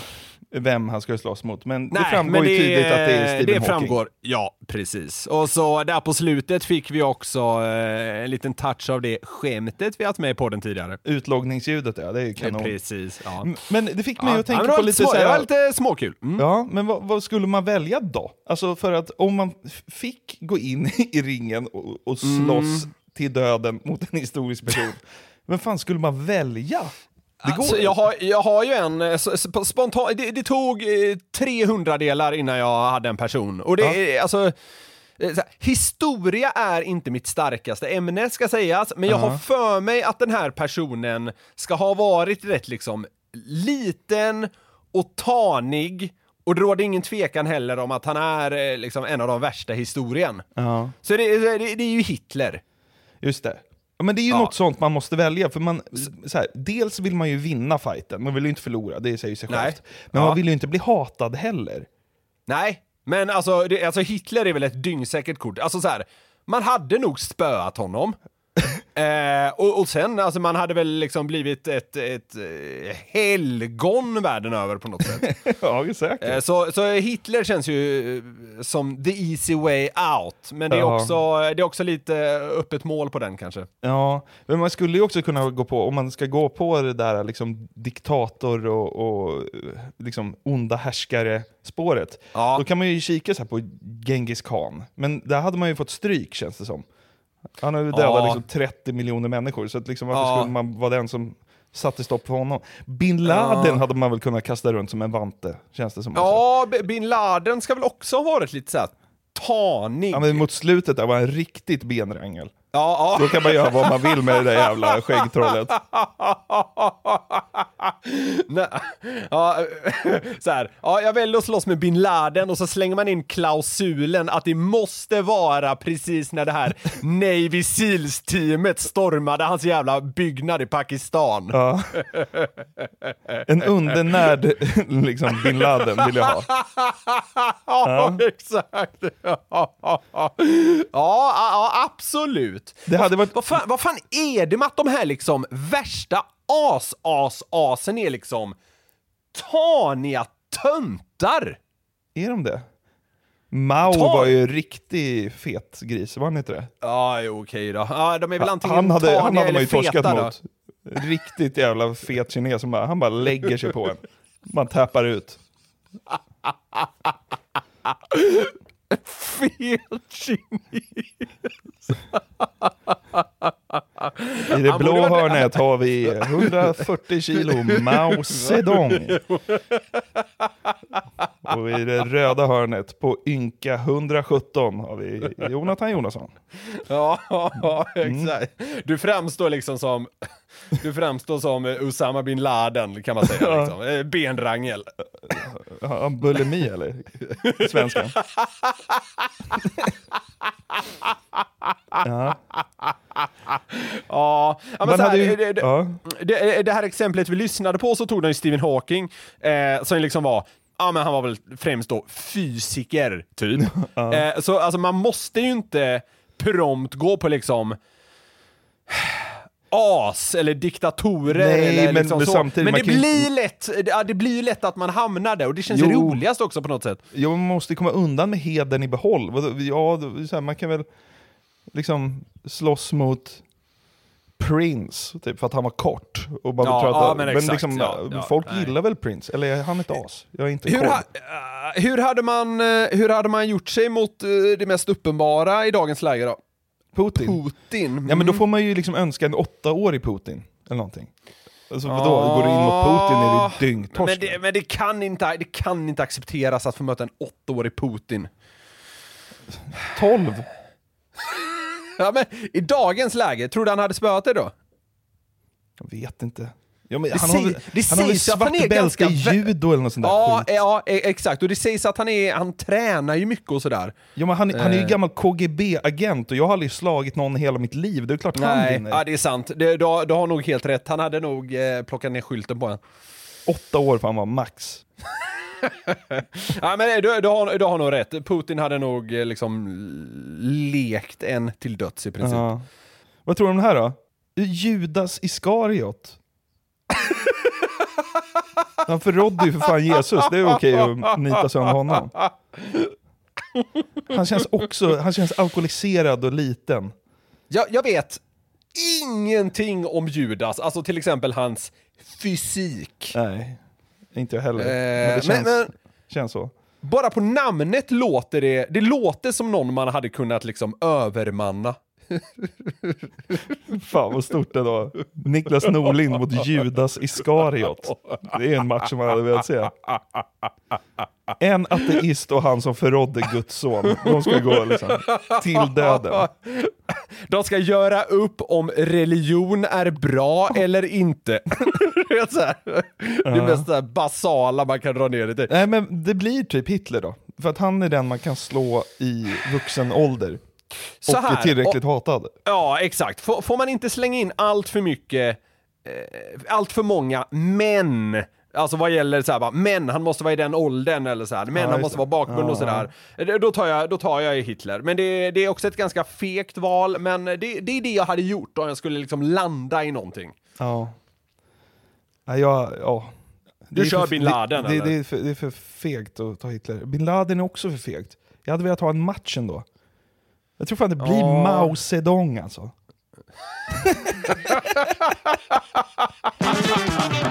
vem han ska slåss mot, men det Nej, framgår men ju tydligt att det är Stephen det Hawking. framgår, ja precis. Och så där på slutet fick vi också eh, en liten touch av det skämtet vi haft med på den tidigare. Utloggningsljudet, ja, det är kanon. Precis, ja. Men det fick mig Ja, att tänka ja, det på lite så Det var här, lite småkul. Mm. Ja, men vad, vad skulle man välja då? Alltså för att om man fick gå in i ringen och, och slåss Mm. till döden mot en historisk person, vem fan skulle man välja? Det går. Alltså, jag, har, jag har ju en, eh, spontan, det, det tog eh, 300 delar innan jag hade en person. Och det är alltså, eh, historia är inte mitt starkaste ämne ska sägas, men jag har för mig att den här personen ska ha varit rätt liksom liten och tanig och det råder ingen tvekan heller om att han är eh, liksom en av de värsta i historien. Ja, Så det, det, det är ju Hitler. just det. Ja, men det är ju Ja. något sånt man måste välja, för man, så här, dels vill man ju vinna fighten, man vill ju inte förlora, det säger sig Nej. självt. Men Ja. man vill ju inte bli hatad heller. Nej, men alltså, det, alltså Hitler är väl ett dyngsäkert kort. Alltså så här, man hade nog spöat honom. Eh, och, och sen, alltså man hade väl liksom blivit ett, ett eh, helgon världen över på något sätt. ja, säkert. eh, så, så Hitler känns ju eh, som the easy way out. Men det är, Ja. också, det är också lite öppet mål på den kanske. Ja, men man skulle ju också kunna gå på, om man ska gå på det där liksom diktator och, och liksom onda härskare-spåret, Ja. då kan man ju kika så här på Genghis khan. Men där hade man ju fått stryk känns det som. Han har ju dödat Ja. liksom 30 miljoner människor, så att liksom, varför Ja. skulle man vara den som satte stopp för honom? Bin Laden Ja. hade man väl kunnat kasta runt som en vante, känns det som. också. Ja, B- bin Laden ska väl också ha varit lite såhär tanig. Ja, men mot slutet där var han riktigt benrangel. Ja, Då kan man göra vad man vill med det där jävla skäggtrollet. Nej, ja, så här. Ja, jag väljer att slåss med bin Laden och så slänger man in klausulen att det måste vara precis när det här Navy Seals-teamet stormade hans jävla byggnad i Pakistan. Ja. En undernärd liksom, bin Laden vill jag ha. Ja, exakt. Ja, ja, ja. ja, ja, absolut. Det hade varit... Vad fan, vad fan är det med att de här liksom värsta as-as-asen är liksom taniga töntar? Är de det? Mao Ta- var ju riktig fet gris, var han inte det? Ja, jo, okej då. Ja, de är väl antingen Han hade, han hade man ju torskat då. mot. Riktigt jävla fet kines som bara, han bara lägger sig på en. Man tappar ut. Fet kines. I det blå hörnet har vi 140 kilo Mao Zedong. Och i det röda hörnet på ynka 117 har vi Jonathan Jonasson. Ja, ja, Mm. exakt. Du framstår liksom som du framstår som Usama bin Laden kan man säga. Liksom. Eh, Benrangel. Har han bulimi eller? Svenskan. ja. Ja, men Man så här, ju- det, det, ja. det, det här exemplet vi lyssnade på så tog den ju Stephen Hawking, eh, som liksom var Ja men han var väl främst då fysiker, typ. Eh, så alltså man måste ju inte prompt gå på liksom as eller diktatorer Nej, eller men- liksom men samtidigt, men det kan ju- blir lätt, ja, det blir lätt att man hamnar där och det känns Jo. roligast också på något sätt. Jo, man måste komma undan med heden i behåll. Ja, man kan väl liksom slåss mot Prince, typ, för att han var kort. Och bara Ja, tror att, ja, men exakt, liksom, ja, ja, folk gillar väl Prince, eller är han ett as? Jag är inte Hur, ha, eh, hur, hade man, eh, hur hade man gjort sig mot eh, det mest uppenbara i dagens läge då? Putin? Putin? Ja men då Mm. får man ju liksom önska en åttaårig Putin, eller någonting. Alltså vadå, går du in mot Putin är du dyngtorsk. Men, det, men det, kan inte, det kan inte accepteras att få möta en åttaårig Putin. 12? Ja, men I dagens läge, tror du han hade spöat det då? Jag vet inte. Ja, men Det han, säger- har, väl- det han har väl sägs att han svart bälte ganska i judo eller något sånt där Ja, skit. ja, e- exakt. Och det sägs att han, är, han tränar ju mycket och sådär. Ja, men han, han är ju Eh. gammal KGB-agent och jag har aldrig slagit någon i hela mitt liv. Det är klart han Nej, vinner. ja, det är sant. Det, du, har, du har nog helt rätt. Han hade nog eh, plockat ner skylten på en. Åtta år får han vara max. Ja, men du, du, har, du har nog rätt. Putin hade nog eh, liksom lekt en till döds i princip. Ja. Vad tror du om det här då? Judas Iskariot. Han förrådde ju för fan Jesus, det är okej att nita sönder honom. Han känns också, han känns alkoholiserad och liten. Jag, jag vet ingenting om Judas, alltså till exempel hans fysik. Nej, inte jag heller. Eh, men det men- känns, men- känns så. Bara på namnet låter det, det låter som någon man hade kunnat liksom övermanna. Fan vad stort det var. Niklas Norlind mot Judas Iskariot. Det är en match som man hade velat se. En ateist och han som förrådde Guds son. De ska gå liksom till döden. De ska göra upp om religion är bra eller inte. Det är det mest basala man kan dra ner det till. Nej men det blir typ Hitler då. För att han är den man kan slå i vuxen ålder. Så och här, är tillräckligt hatad. Ja, exakt. Får, får man inte slänga in allt för mycket, eh, allt för många män Alltså vad gäller så här, bara, men han måste vara i den åldern eller så här, men Ja, han måste vara bakbunden och sådär. Eh, Då tar jag, då tar jag Hitler. Men det, det är också ett ganska fegt val, men det, det är det jag hade gjort om jag skulle liksom landa i någonting. Ja. Jag, ja. Du Det kör för- bin Laden, det, det, eller? det, är för, det är för fegt att ta Hitler. Bin Laden är också för fegt. Jag hade velat ha en match ändå. Jag tror fan det blir Ja. Mao Zedong alltså.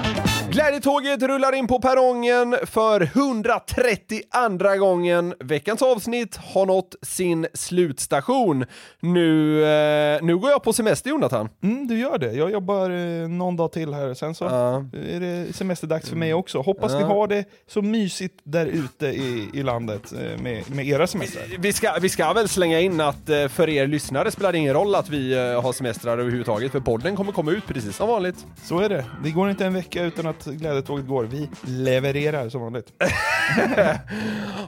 Glädjetåget rullar in på perrongen för 132 gången. Veckans avsnitt har nått sin slutstation. Nu, eh, nu går jag på semester Jonathan. Mm, du gör det. Jag jobbar eh, någon dag till här, sen så Ja. är det semesterdags för mig också. Hoppas ni Ja. har det så mysigt där ute i, i landet eh, med, med era semestrar. Vi ska, vi ska väl slänga in att eh, för er lyssnare spelar det ingen roll att vi eh, har semestrar överhuvudtaget, för podden kommer komma ut precis som vanligt. Så är det. Det går inte en vecka utan att glädjetåget går. Vi levererar som vanligt.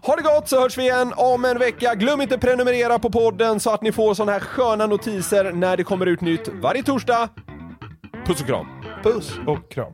Ha det gott så hörs vi igen om en vecka. Glöm inte prenumerera på podden så att ni får såna här sköna notiser när det kommer ut nytt varje torsdag. Puss och kram! Puss och kram.